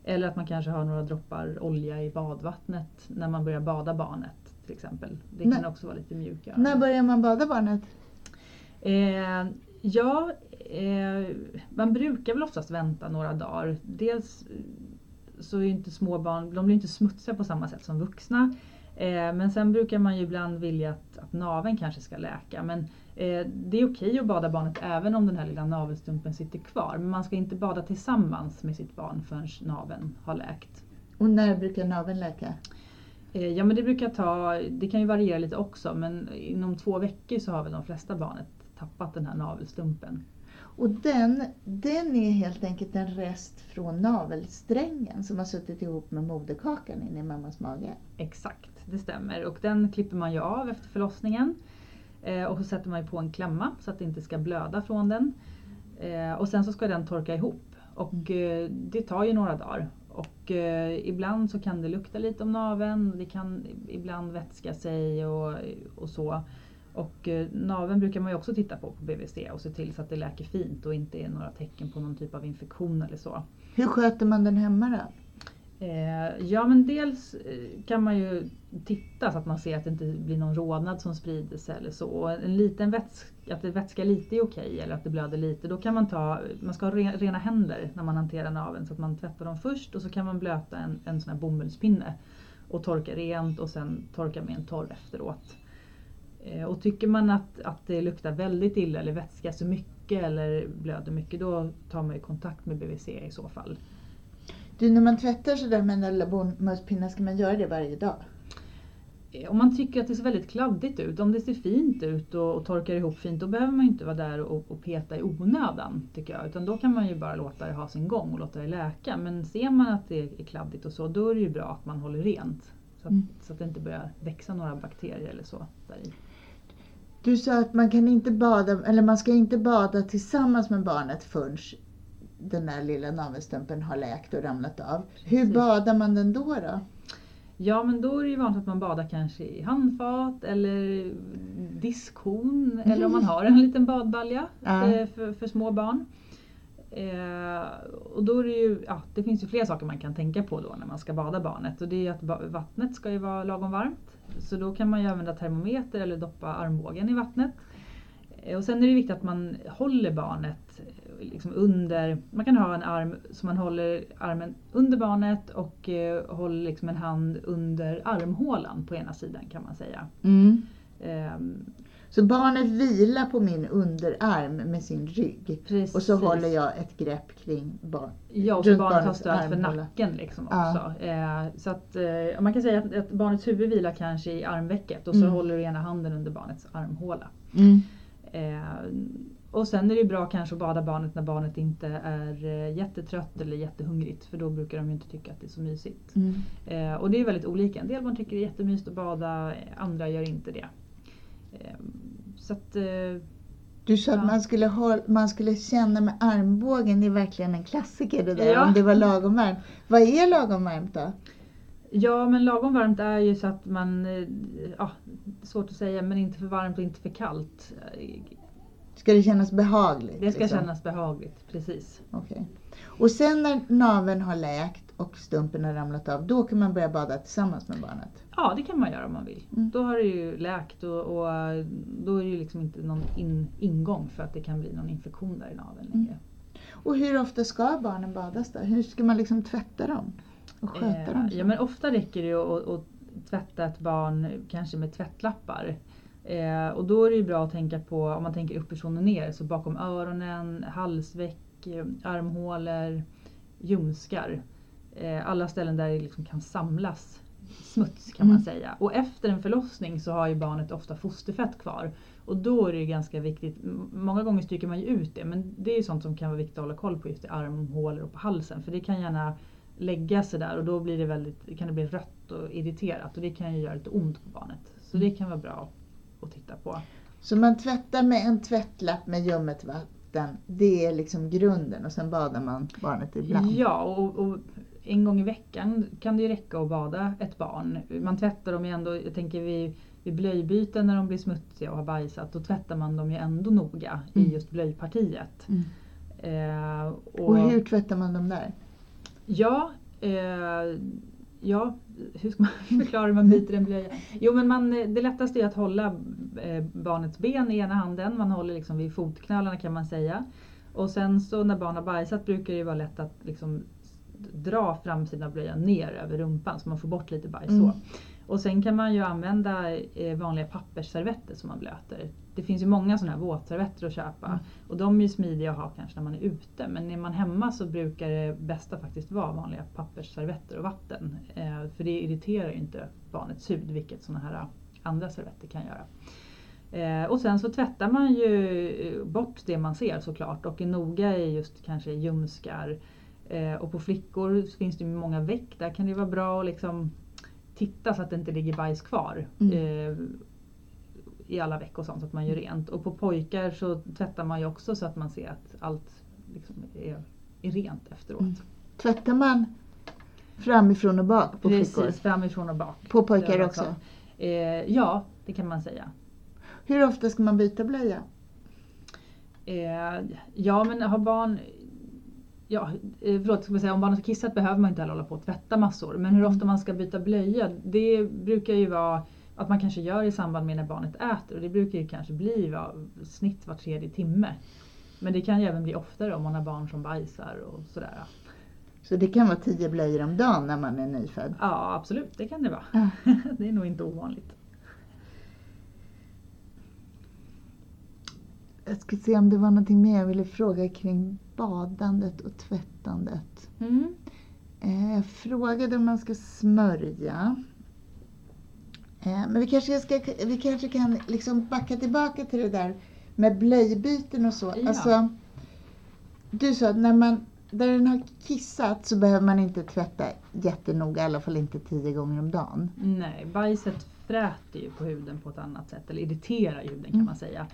Speaker 2: Eller att man kanske har några droppar olja i badvattnet när man börjar bada barnet till exempel. Det kan
Speaker 1: Nej.
Speaker 2: också vara lite mjukgörande.
Speaker 1: När börjar man bada barnet?
Speaker 2: Eh, ja, eh, man brukar väl oftast vänta några dagar. Dels så är inte små barn, de blir inte smutsiga på samma sätt som vuxna. Eh, men sen brukar man ju ibland vilja att, att naveln kanske ska läka. Men eh, det är okej att bada barnet även om den här lilla navelstumpen sitter kvar. Men man ska inte bada tillsammans med sitt barn förrän naveln har läkt.
Speaker 1: Och när brukar naveln läka?
Speaker 2: Eh, Ja men det brukar ta, det kan ju variera lite också men inom två veckor så har väl de flesta barnet tappat den här navelstumpen.
Speaker 1: Och den, den är helt enkelt en rest från navelsträngen som har suttit ihop med moderkakan inne i mammas mage.
Speaker 2: Exakt, det stämmer. Och den klipper man ju av efter förlossningen. Eh, och så sätter man på en klämma så att det inte ska blöda från den. Eh, och sen så ska den torka ihop. Och eh, det tar ju några dagar. Och eh, ibland så kan det lukta lite om naveln, det kan ibland vätska sig och, och så. Och eh, naveln brukar man ju också titta på på BVC och se till så att det läker fint och inte är några tecken på någon typ av infektion eller så.
Speaker 1: Hur sköter man den hemma då?
Speaker 2: Eh, ja men dels eh, kan man ju titta så att man ser att det inte blir någon rodnad som sprider sig eller så. Och en liten vätska, att det vätskar lite är okej eller att det blöder lite. Då kan man ta, man ska ha re, rena händer när man hanterar naveln så att man tvättar dem först och så kan man blöta en, en sån här bomullspinne och torka rent och sen torka med en torr efteråt. Eh, och tycker man att, att det luktar väldigt illa eller vätskar så mycket eller blöder mycket då tar man ju kontakt med BVC i så fall.
Speaker 1: Du, när man tvättar sådär med lilla bomullspinnen, ska man göra det varje dag?
Speaker 2: Eh, Om man tycker att det ser väldigt kladdigt ut, om det ser fint ut och, och torkar ihop fint, då behöver man inte vara där och, och peta i onödan tycker jag. Utan då kan man ju bara låta det ha sin gång och låta det läka. Men ser man att det är kladdigt och så, då är det ju bra att man håller rent. Så att,
Speaker 1: Mm.
Speaker 2: så att det inte börjar växa några bakterier eller så där i.
Speaker 1: Du sa att man kan inte bada, eller man ska inte bada tillsammans med barnet förrän den där lilla navelstumpen har läkt och ramlat av. Hur
Speaker 2: Precis.
Speaker 1: badar man den då? då?
Speaker 2: Ja men då är det ju vanligt att man badar kanske i handfat eller diskhon eller om man har en liten badbalja
Speaker 1: Ja.
Speaker 2: eh, för, för små barn. Eh, och då är det ju, ja det finns ju flera saker man kan tänka på då när man ska bada barnet och det är ju att vattnet ska ju vara lagom varmt. Så då kan man ju använda termometer eller doppa armbågen i vattnet. Eh, Och sen är det viktigt att man håller barnet eh, liksom under, man kan ha en arm så man håller armen under barnet och eh, håller liksom en hand under armhålan på ena sidan kan man säga. Ehm,
Speaker 1: Så barnet vilar på min underarm med sin rygg.
Speaker 2: precis.
Speaker 1: Och så håller jag ett grepp kring barn.
Speaker 2: Ja, och
Speaker 1: runt
Speaker 2: barnet har stöd för nacken liksom
Speaker 1: Ja.
Speaker 2: också. Eh, så att, eh, man kan säga att, att barnets huvud vilar kanske i armvecket och så
Speaker 1: Mm.
Speaker 2: håller du ena handen under barnets armhåla.
Speaker 1: Mm.
Speaker 2: Eh, och sen är det bra kanske att bada barnet när barnet inte är eh, jättetrött eller jättehungrigt för då brukar de ju inte tycka att det är så mysigt.
Speaker 1: Mm.
Speaker 2: Eh, och det är väldigt olika. En del barn tycker det är jättemysigt att bada, andra gör inte det. Eh, så att, eh,
Speaker 1: Du sa
Speaker 2: Ja.
Speaker 1: att man skulle, håll, man skulle känna med armbågen, det är verkligen en klassiker det där,
Speaker 2: Ja.
Speaker 1: om det var lagom varmt. Vad är lagom varmt då?
Speaker 2: Ja, men lagom varmt är ju så att man, eh, ja, svårt att säga, men inte för varmt och inte för kallt.
Speaker 1: Ska det kännas behagligt?
Speaker 2: Det ska
Speaker 1: liksom?
Speaker 2: kännas behagligt, precis.
Speaker 1: Okej. Och sen när naveln har läkt och stumpen har ramlat av, då kan man börja bada tillsammans med barnet?
Speaker 2: Ja, det kan man göra om man vill.
Speaker 1: Mm.
Speaker 2: Då har det ju läkt och, och då är det ju liksom inte någon in, ingång för att det kan bli någon infektion där i naveln
Speaker 1: Mm.
Speaker 2: längre.
Speaker 1: Och hur ofta ska barnen badas då? Hur ska man liksom tvätta dem? Och sköta
Speaker 2: Eh,
Speaker 1: dem? så?
Speaker 2: ja, men ofta räcker det ju att, att tvätta ett barn kanske med tvättlappar. Eh, och då är det ju bra att tänka på, om man tänker uppifrån och ner, så bakom öronen, halsveck, eh, armhålor, ljumskar. Eh, alla ställen där det liksom kan samlas smuts kan man
Speaker 1: Mm.
Speaker 2: säga. Och efter en förlossning så har ju barnet ofta fosterfett kvar. Och då är det ju ganska viktigt, många gånger stryker man ju ut det, men det är ju sånt som kan vara viktigt att hålla koll på just i armhålor och på halsen. För det kan gärna lägga sig där och då blir det väldigt, kan det bli rött och irriterat och det kan ju göra lite ont på barnet. Så det kan vara bra att titta på.
Speaker 1: Så man tvättar med en tvättlapp med ljummet vatten, det är liksom grunden och sen badar man barnet ibland?
Speaker 2: Ja, och, och en gång i veckan kan det ju räcka att bada ett barn. Man tvättar dem ju ändå, jag tänker vid, vid blöjbyten när de blir smutsiga och har bajsat, då tvättar man dem ju ändå noga
Speaker 1: Mm.
Speaker 2: i just blöjpartiet.
Speaker 1: Mm.
Speaker 2: Eh, och,
Speaker 1: Och hur tvättar man dem där?
Speaker 2: Ja, eh, ja, hur ska man förklara hur man byter en blöja? Jo men man, det lättaste är att hålla eh, barnets ben i ena handen, man håller liksom vid fotknölarna kan man säga. Och sen så när barn har bajsat brukar det ju vara lätt att liksom dra framsidan av blöjan ner över rumpan så man får bort lite bajs.
Speaker 1: Mm.
Speaker 2: Så. Och sen kan man ju använda eh, vanliga pappersservetter som man blöter. Det finns ju många sådana här våtservetter att köpa.
Speaker 1: Mm.
Speaker 2: Och de är ju smidiga att ha kanske när man är ute. Men är man hemma så brukar det bästa faktiskt vara vanliga pappersservetter och vatten. Eh, för det irriterar ju inte barnets hud, vilket sådana här andra servetter kan göra. Eh, och sen så tvättar man ju eh, bort det man ser såklart och är noga i just kanske ljumskar. Eh, och på flickor så finns det många veck, där kan det vara bra att liksom titta så att det inte ligger bajs kvar.
Speaker 1: Mm.
Speaker 2: Eh, i alla veck och sånt så att man gör rent. Och på pojkar så tvättar man ju också så att man ser att allt liksom är, är rent efteråt.
Speaker 1: Mm. Tvättar man framifrån och bak på
Speaker 2: Precis,
Speaker 1: flickor?
Speaker 2: framifrån och bak.
Speaker 1: På pojkar
Speaker 2: är
Speaker 1: också?
Speaker 2: Eh, ja, det kan man säga.
Speaker 1: Hur ofta ska man byta blöja?
Speaker 2: Eh, ja men har barn Ja, eh, förlåt, ska säga, om barnet har kissat behöver man inte heller hålla på att tvätta massor. Men hur
Speaker 1: Mm.
Speaker 2: ofta man ska byta blöja, det brukar ju vara att man kanske gör i samband med när barnet äter. Och det brukar ju kanske bli va, snitt var tredje timme. Men det kan ju även bli oftare om man har barn som bajsar och sådär.
Speaker 1: Så det kan vara tio blöjor om dagen när man är nyfödd?
Speaker 2: Ja absolut, det kan det vara. Det är nog inte ovanligt.
Speaker 1: Jag ska se om det var någonting mer jag ville fråga kring badandet och tvättandet.
Speaker 2: Mm.
Speaker 1: Eh, Jag frågade om man ska smörja. Eh, Men vi kanske, ska, vi kanske kan liksom backa tillbaka till det där med blöjbyten och så.
Speaker 2: Ja.
Speaker 1: Alltså, du sa att när man, där den har kissat så behöver man inte tvätta jättenoga, i alla fall inte tio gånger om dagen.
Speaker 2: Nej, bajset fräter ju på huden på ett annat sätt, eller irriterar huden kan
Speaker 1: Mm.
Speaker 2: man säga.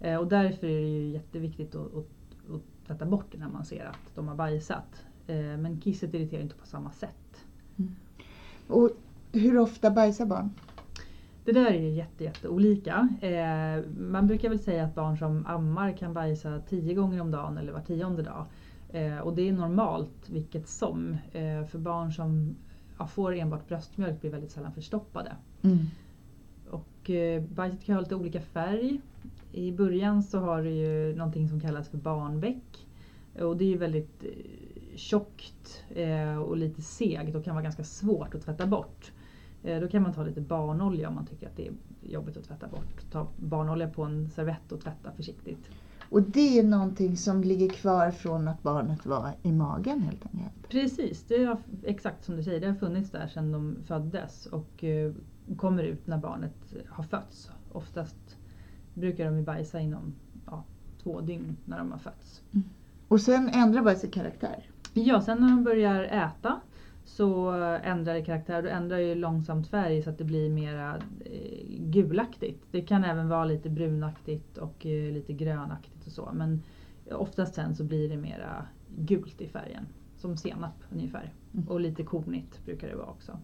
Speaker 2: Eh, och därför är det ju jätteviktigt att, att, att tvätta bort det när man ser att de har bajsat. Eh, men kisset irriterar inte på samma sätt.
Speaker 1: Och hur ofta bajsar barn?
Speaker 2: Det där är ju jätte, jätte olika. Eh, man brukar väl säga att barn som ammar kan bajsa tio gånger om dagen eller var tionde dag. Eh, och det är normalt vilket som. Eh, för barn som ja, får enbart bröstmjölk blir väldigt sällan förstoppade.
Speaker 1: Mm.
Speaker 2: Och eh, bajset kan ha lite olika färg. I början så har det ju någonting som kallas för barnbäck. Och det är ju väldigt eh, tjockt eh, och lite segt och kan vara ganska svårt att tvätta bort. Eh, då kan man ta lite barnolja om man tycker att det är jobbigt att tvätta bort. Ta barnolja på en servett och tvätta försiktigt.
Speaker 1: Och det är någonting som ligger kvar från att barnet var i magen helt enkelt.
Speaker 2: Precis, det har, exakt som du säger, det har funnits där sedan de föddes och kommer ut när barnet har fötts. Oftast brukar de ju bajsa inom ja, två dygn när de har fötts.
Speaker 1: Och sen ändrar bajset karaktär.
Speaker 2: Ja, sen när de börjar äta så ändrar det karaktär. Då ändrar ju långsamt färg så att det blir mera eh, gulaktigt. Det kan även vara lite brunaktigt och eh, lite grönaktigt och så. Men oftast sen så blir det mera gult i färgen. Som senap ungefär.
Speaker 1: Mm.
Speaker 2: Och lite kornigt brukar det vara också.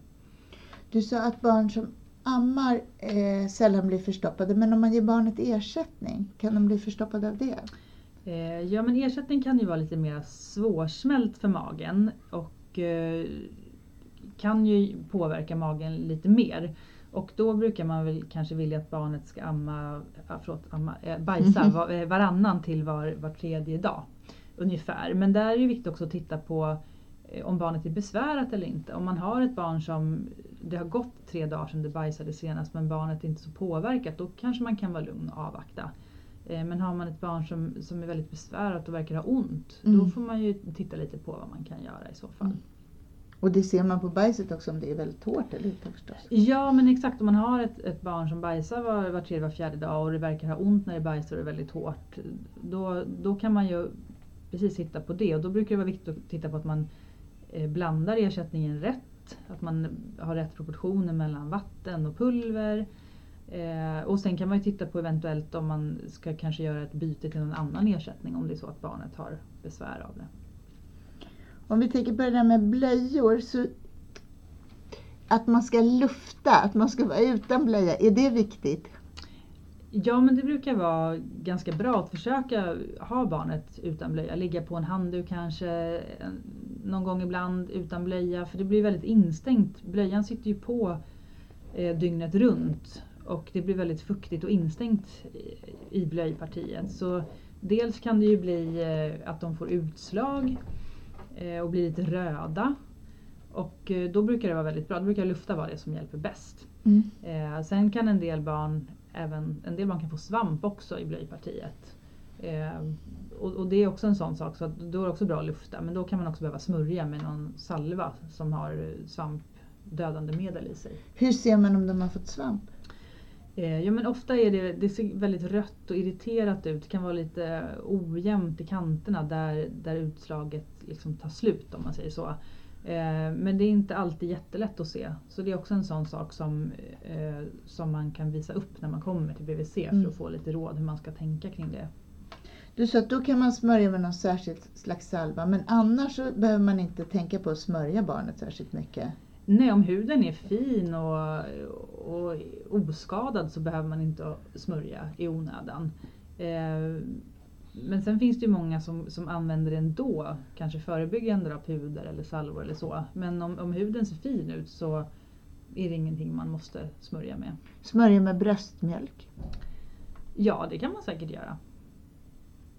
Speaker 1: Du sa att barn som ammar eh, sällan blir förstoppade, men om man ger barnet ersättning, kan de bli förstoppade av det?
Speaker 2: Eh, ja men ersättning kan ju vara lite mer svårsmält för magen och eh, kan ju påverka magen lite mer. Och då brukar man väl kanske vilja att barnet ska amma, ja, förlåt, amma eh, bajsa
Speaker 1: Mhm.
Speaker 2: va- eh, varannan till var, var tredje dag. Ungefär. Men där är det viktigt också att titta på om barnet är besvärat eller inte. Om man har ett barn som det har gått tre dagar sedan det bajsade senast men barnet är inte så påverkat då kanske man kan vara lugn och avvakta. Eh, Men har man ett barn som, som är väldigt besvärat och verkar ha ont då
Speaker 1: Mm.
Speaker 2: får man ju titta lite på vad man kan göra i så fall.
Speaker 1: Mm. Och det ser man på bajset också om det är väldigt hårt eller inte förstås.
Speaker 2: Ja men exakt om man har ett, ett barn som bajsar var, var tredje, var fjärde dag och det verkar ha ont när det bajsar och är väldigt hårt. Då, då kan man ju precis titta på det och då brukar det vara viktigt att titta på att man eh, Eh, blandar ersättningen rätt. Att man har rätt proportioner mellan vatten och pulver. Eh, och sen kan man ju titta på eventuellt om man ska kanske göra ett byte till någon annan ersättning om det är så att barnet har besvär av det.
Speaker 1: Om vi tänker på det där med blöjor så att man ska lufta, att man ska vara utan blöja, är det viktigt?
Speaker 2: Ja men det brukar vara ganska bra att försöka ha barnet utan blöja. Ligga på en handduk kanske någon gång ibland utan blöja. För det blir väldigt instängt. Blöjan sitter ju på eh, dygnet runt. Och det blir väldigt fuktigt och instängt i, i blöjpartiet. Så dels kan det ju bli eh, att de får utslag eh, och blir lite röda. Och eh, då brukar det vara väldigt bra. Då brukar lufta vara det som hjälper bäst.
Speaker 1: Mm.
Speaker 2: Eh, sen kan en del barn även, en del barn kan få svamp också i blöjpartiet. Eh, och, och det är också en sån sak så att då är det också bra att lufta men då kan man också behöva smörja med någon salva som har svampdödande medel i sig.
Speaker 1: Hur ser man om de har fått svamp?
Speaker 2: Eh, ja men ofta är det, det ser väldigt rött och irriterat ut. Det kan vara lite ojämnt i kanterna där, där utslaget liksom tar slut om man säger så. Eh, men det är inte alltid jättelätt att se. Så det är också en sån sak som, eh, som man kan visa upp när man kommer till BVC
Speaker 1: Mm.
Speaker 2: för att få lite råd hur man ska tänka kring det.
Speaker 1: Du sa att då kan man smörja med någon särskild slags salva, men annars så behöver man inte tänka på att smörja barnet särskilt mycket.
Speaker 2: Nej, om huden är fin och, och oskadad så behöver man inte smörja i onödan. Men sen finns det ju många som, som använder det ändå, kanske förebyggande av puder eller salvor eller så. Men om, om huden ser fin ut så är det ingenting man måste smörja med.
Speaker 1: Smörja med bröstmjölk.
Speaker 2: Ja, det kan man säkert göra.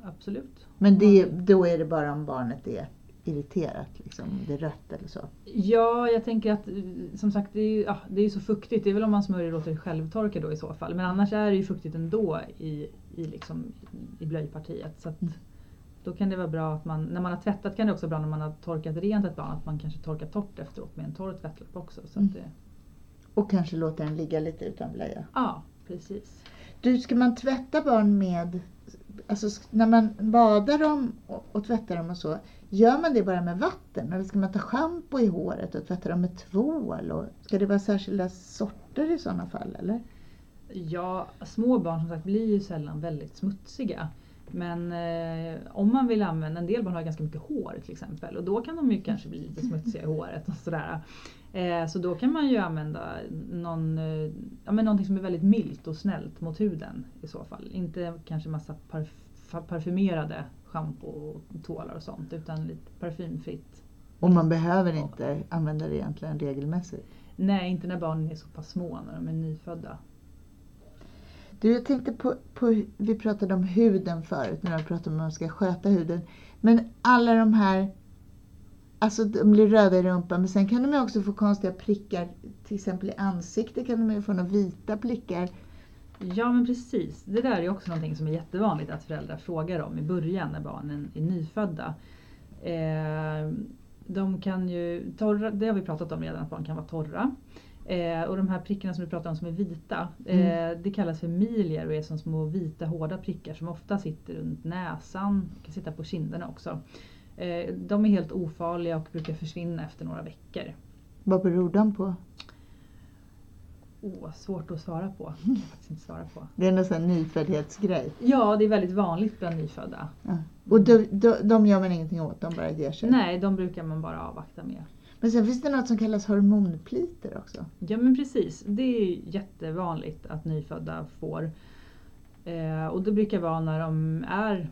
Speaker 2: Absolut.
Speaker 1: Men det, då är det bara om barnet är irriterat, liksom, om det är rött eller så.
Speaker 2: Ja, jag tänker att som sagt det är ju ja, det är så fuktigt. Det är väl om man smörjer och låter det självtorka då i så fall. Men annars är det ju fuktigt ändå i, i, liksom, i blöjpartiet. Så att
Speaker 1: Mm.
Speaker 2: då kan det vara bra att man, när man har tvättat kan det också vara bra när man har torkat rent ett barn att man kanske torkar torrt efteråt med en torr tvättlapp också. Så
Speaker 1: Mm.
Speaker 2: det,
Speaker 1: Och kanske låta den ligga lite utan blöja.
Speaker 2: ja, precis.
Speaker 1: Du, ska man tvätta barn med, alltså när man badar dem och, och tvättar dem och så, gör man det bara med vatten? Eller ska man ta schampo i håret och tvätta dem med tvål? Och, ska det vara särskilda sorter i sådana fall eller?
Speaker 2: Ja, små barn som sagt blir ju sällan väldigt smutsiga. Men eh, om man vill använda, en del barn har ganska mycket hår till exempel och då kan de ju kanske bli lite smutsiga i håret och sådär. Eh, så då kan man ju använda någon, eh, ja, men någonting som är väldigt milt och snällt mot huden i så fall. Inte kanske massa parf- parfymerade schampo och tvålar och sånt utan lite parfymfritt.
Speaker 1: Och man behöver inte använda det egentligen regelmässigt.
Speaker 2: Nej, inte när barnen är så pass små, när de är nyfödda.
Speaker 1: Du, jag tänkte på, på, vi pratade om huden förut, när vi pratade om hur man ska sköta huden. Men alla de här, alltså de blir röda i rumpan, men sen kan de ju också få konstiga prickar, till exempel i ansiktet kan de ju få några vita prickar.
Speaker 2: Ja men precis. Det där är också någonting som är jättevanligt att föräldrar frågar om i början när barnen är nyfödda. Eh, de kan ju, torra, det har vi pratat om redan, att barn kan vara torra. Eh, och de här prickarna som du pratar om som är vita, eh, det kallas för milier och är som små vita hårda prickar som ofta sitter runt näsan, kan sitta på kinderna också. Eh, de är helt ofarliga och brukar försvinna efter några veckor.
Speaker 1: Vad beror de på?
Speaker 2: Åh, svårt att svara på. Jag faktiskt inte svara på.
Speaker 1: Det är en sån nyföddhetsgrej.
Speaker 2: Ja, det är väldigt vanligt bland nyfödda.
Speaker 1: Ja. Och de, de, de gör man ingenting åt, de bara ger sig?
Speaker 2: Nej, de brukar man bara avvakta med.
Speaker 1: Men sen finns det något som kallas hormonpliter också.
Speaker 2: Ja men precis, det är jättevanligt att nyfödda får. Eh, och det brukar vara när de är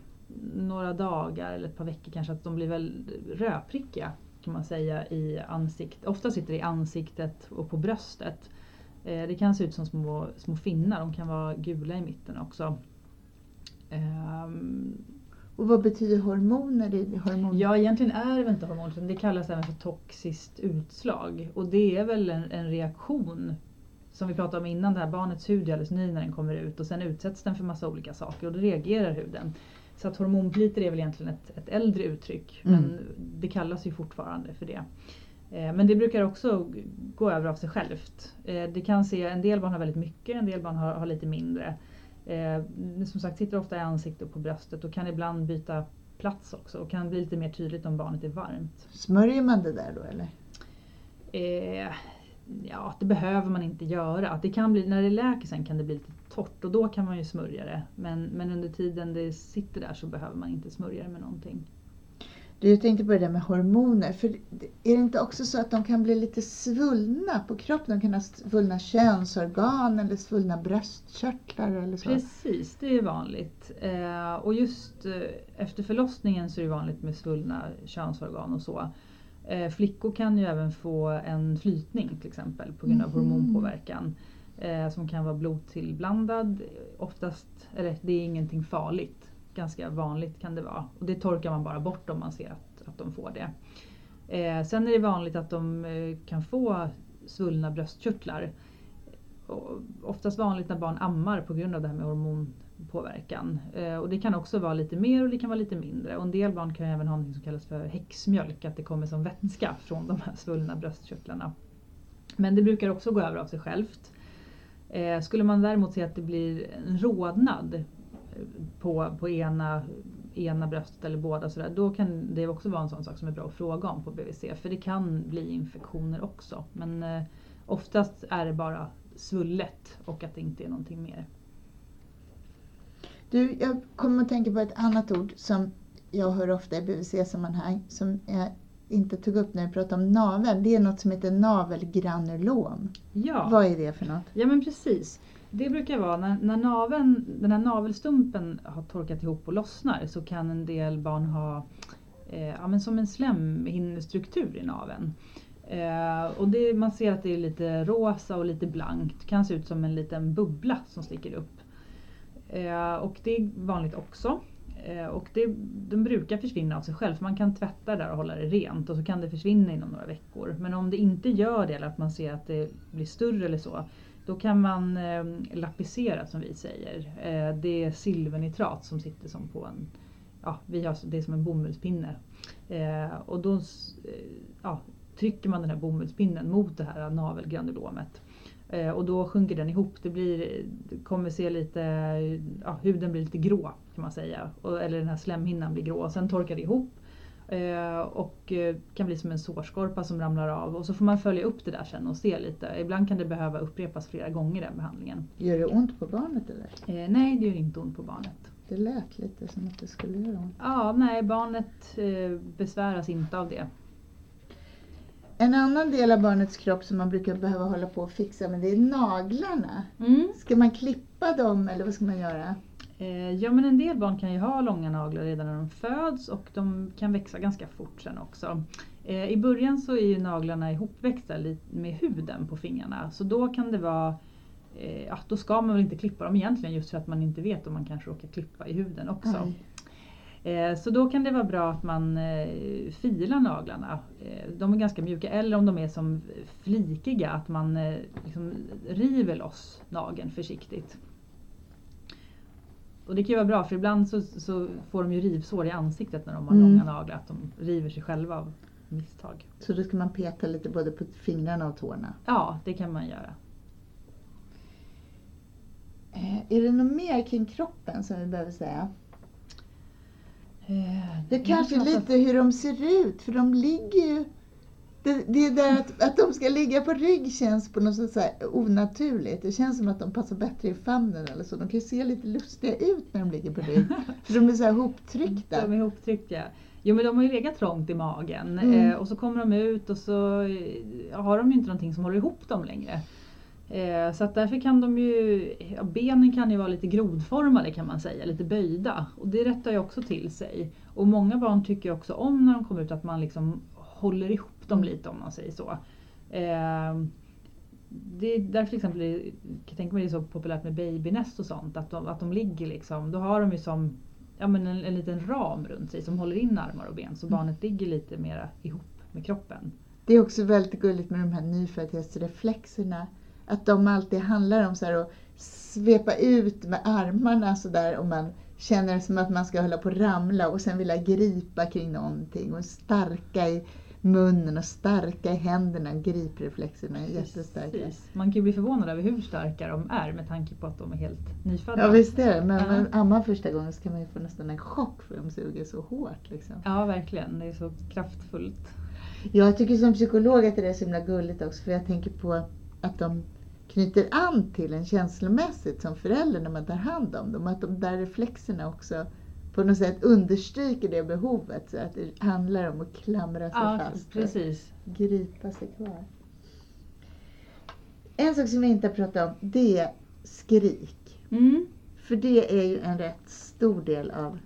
Speaker 2: några dagar eller ett par veckor kanske att de blir väl rödprickiga kan man säga i ansiktet. Ofta sitter det i ansiktet och på bröstet. Eh, det kan se ut som små, små finnar, de kan vara gula i mitten också. Eh,
Speaker 1: och vad betyder hormoner? i hormon...
Speaker 2: Ja, egentligen är det inte hormoner, utan det kallas även för toxiskt utslag. Och det är väl en, en reaktion, som vi pratade om innan, det här barnets hud är alldeles ny när den kommer ut och sen utsätts den för massa olika saker och då reagerar huden. Så att hormonpliter är väl egentligen ett, ett äldre uttryck,
Speaker 1: Mm.
Speaker 2: men det kallas ju fortfarande för det. Eh, Men det brukar också gå över av sig självt. Eh, Det kan se, en del barn har väldigt mycket, en del barn har, har lite mindre. Eh, Som sagt sitter ofta i ansiktet och på bröstet och kan ibland byta plats också och kan bli lite mer tydligt om barnet är varmt.
Speaker 1: Smörjer man det där då eller?
Speaker 2: Eh, ja, det behöver man inte göra. Det kan bli, när det läker sen kan det bli lite torrt och då kan man ju smörja det. Men, men under tiden det sitter där så behöver man inte smörja det med någonting.
Speaker 1: Du, jag tänkte på det där med hormoner. För är det inte också så att de kan bli lite svullna på kroppen? De kan ha svullna könsorgan eller svullna bröstkörtlar eller så.
Speaker 2: Precis, det är vanligt. Eh, och just eh, efter förlossningen så är det vanligt med svullna könsorgan och så. Eh, flickor kan ju även få en flytning till exempel på grund av
Speaker 1: Mhm.
Speaker 2: hormonpåverkan. Som kan vara blodtillblandad. Oftast, eller det är ingenting farligt. Ganska vanligt kan det vara. Och det torkar man bara bort om man ser att, att de får det. Eh, sen är det vanligt att de eh, kan få svullna bröstkörtlar. Och oftast vanligt när barn ammar på grund av det här med hormonpåverkan. Eh, och det kan också vara lite mer och det kan vara lite mindre. Och en del barn kan även ha något som kallas för häxmjölk, att det kommer som vätska från de här svullna bröstkörtlarna. Men det brukar också gå över av sig självt. Eh, skulle man däremot se att det blir en rodnad på, på ena, ena bröstet eller båda sådär, då kan det också vara en sån sak som är bra att fråga om på BVC. För det kan bli infektioner också. Men eh, oftast är det bara svullet och att det inte är någonting mer.
Speaker 1: Du, jag kommer att tänka på ett annat ord som jag hör ofta i BVC-sammanhang som jag inte tog upp när jag pratade om naveln. Det är något som heter navelgranulom.
Speaker 2: Ja.
Speaker 1: Vad är det för något?
Speaker 2: Ja men precis. Det brukar vara när, när naveln, den här navelstumpen har torkat ihop och lossnar så kan en del barn ha eh, ja, men som en slemhinnestruktur i naveln. Eh, och det, man ser att det är lite rosa och lite blankt. Det kan se ut som en liten bubbla som sticker upp. Eh, och det är vanligt också. Eh, och det, den brukar försvinna av sig själv. För man kan tvätta där och hålla det rent och så kan det försvinna inom några veckor. Men om det inte gör det eller att man ser att det blir större eller så. Då kan man eh, lapisera som vi säger. Eh, det är silvernitrat som sitter som på en, ja, vi har, det är som en bomullspinne. Eh, och då eh, ja, trycker man den här bomullspinnen mot det här navelgranulomet. Eh, och då sjunker den ihop. Det, blir, det kommer se lite, ja, huden blir lite grå kan man säga. Och, eller den här slemhinnan blir grå. och Sen torkar det ihop. Eh, och eh, kan bli som en sårskorpa som ramlar av. Och så får man följa upp det där sen och se lite. Ibland kan det behöva upprepas flera gånger den behandlingen.
Speaker 1: Gör det ont på barnet eller?
Speaker 2: Eh, nej, det gör inte ont på barnet.
Speaker 1: Det lät lite som att det skulle göra ont.
Speaker 2: Ja, nej, barnet besväras inte av det.
Speaker 1: En annan del av barnets kropp som man brukar behöva hålla på och fixa men det är naglarna.
Speaker 2: Mm.
Speaker 1: Ska man klippa dem eller vad ska man göra?
Speaker 2: Eh, ja men en del barn kan ju ha långa naglar redan när de föds och de kan växa ganska fort sen också. Eh, I början så är ju naglarna ihopväxta med huden på fingrarna så då kan det vara eh, Ja, då ska man väl inte klippa dem egentligen just för att man inte vet om man kanske råkar klippa i huden också.
Speaker 1: Aj.
Speaker 2: Så då kan det vara bra att man filar naglarna. De är ganska mjuka eller om de är som flikiga att man liksom river loss nageln försiktigt. Och det kan ju vara bra för ibland så, så får de ju rivsår i ansiktet när de har
Speaker 1: Mm.
Speaker 2: långa naglar. Att de river sig själva av misstag.
Speaker 1: Så då ska man peta lite både på fingrarna och tårna.
Speaker 2: Ja, det kan man göra.
Speaker 1: Eh, är det något mer kring kroppen som vi behöver säga?
Speaker 2: Eh,
Speaker 1: Det är kanske lite hur de ser ut, för de ligger ju... Det, det är där att, att de ska ligga på rygg känns på något sätt så här onaturligt. Det känns som att de passar bättre i famnen eller så. De kan ju se lite lustiga ut när de ligger på rygg. För de är så här hoptryckta.
Speaker 2: De är ihoptryckta. Jo men de har ju legat trångt i magen
Speaker 1: Mm.
Speaker 2: eh, och så kommer de ut och så eh, har de ju inte någonting som håller ihop dem längre. Eh, så att därför kan de ju, ja, benen kan ju vara lite grodformade kan man säga, lite böjda. Och det rättar ju också till sig. Och många barn tycker också om när de kommer ut att man liksom håller ihop dem lite om man säger så. Eh, det är därför till exempel, jag kan tänka mig det är så populärt med babynest och sånt, att de, att de ligger liksom, då har de ju som ja, men en, en liten ram runt sig som håller in armar och ben så
Speaker 1: Mm.
Speaker 2: barnet ligger lite mera ihop med kroppen.
Speaker 1: Det är också väldigt gulligt med de här nyföddhetsreflexerna. Att de alltid handlar om så här att svepa ut med armarna så där och man känner som att man ska hålla på att ramla och sen vilja gripa kring någonting och starka i munnen och starka i händerna. Gripreflexerna är jättestarka.
Speaker 2: Precis. Man kan ju bli förvånad över hur starka de är med tanke på att de är helt nyfödda.
Speaker 1: Ja visst är det, men när man ammar första gången så kan man ju få nästan en chock för de suger så hårt. Liksom.
Speaker 2: Ja, verkligen. Det är så kraftfullt.
Speaker 1: Jag tycker som psykolog att det är så himla gulligt också för jag tänker på att de knyter an till en känslomässigt som förälder när man tar hand om dem. Att de där reflexerna också på något sätt understryker det behovet. Så att det handlar om att klamra sig
Speaker 2: Ja,
Speaker 1: fast och
Speaker 2: precis.
Speaker 1: gripa sig kvar. En sak som vi inte har pratat om det är skrik.
Speaker 2: Mm.
Speaker 1: För det är ju en rätt stor del av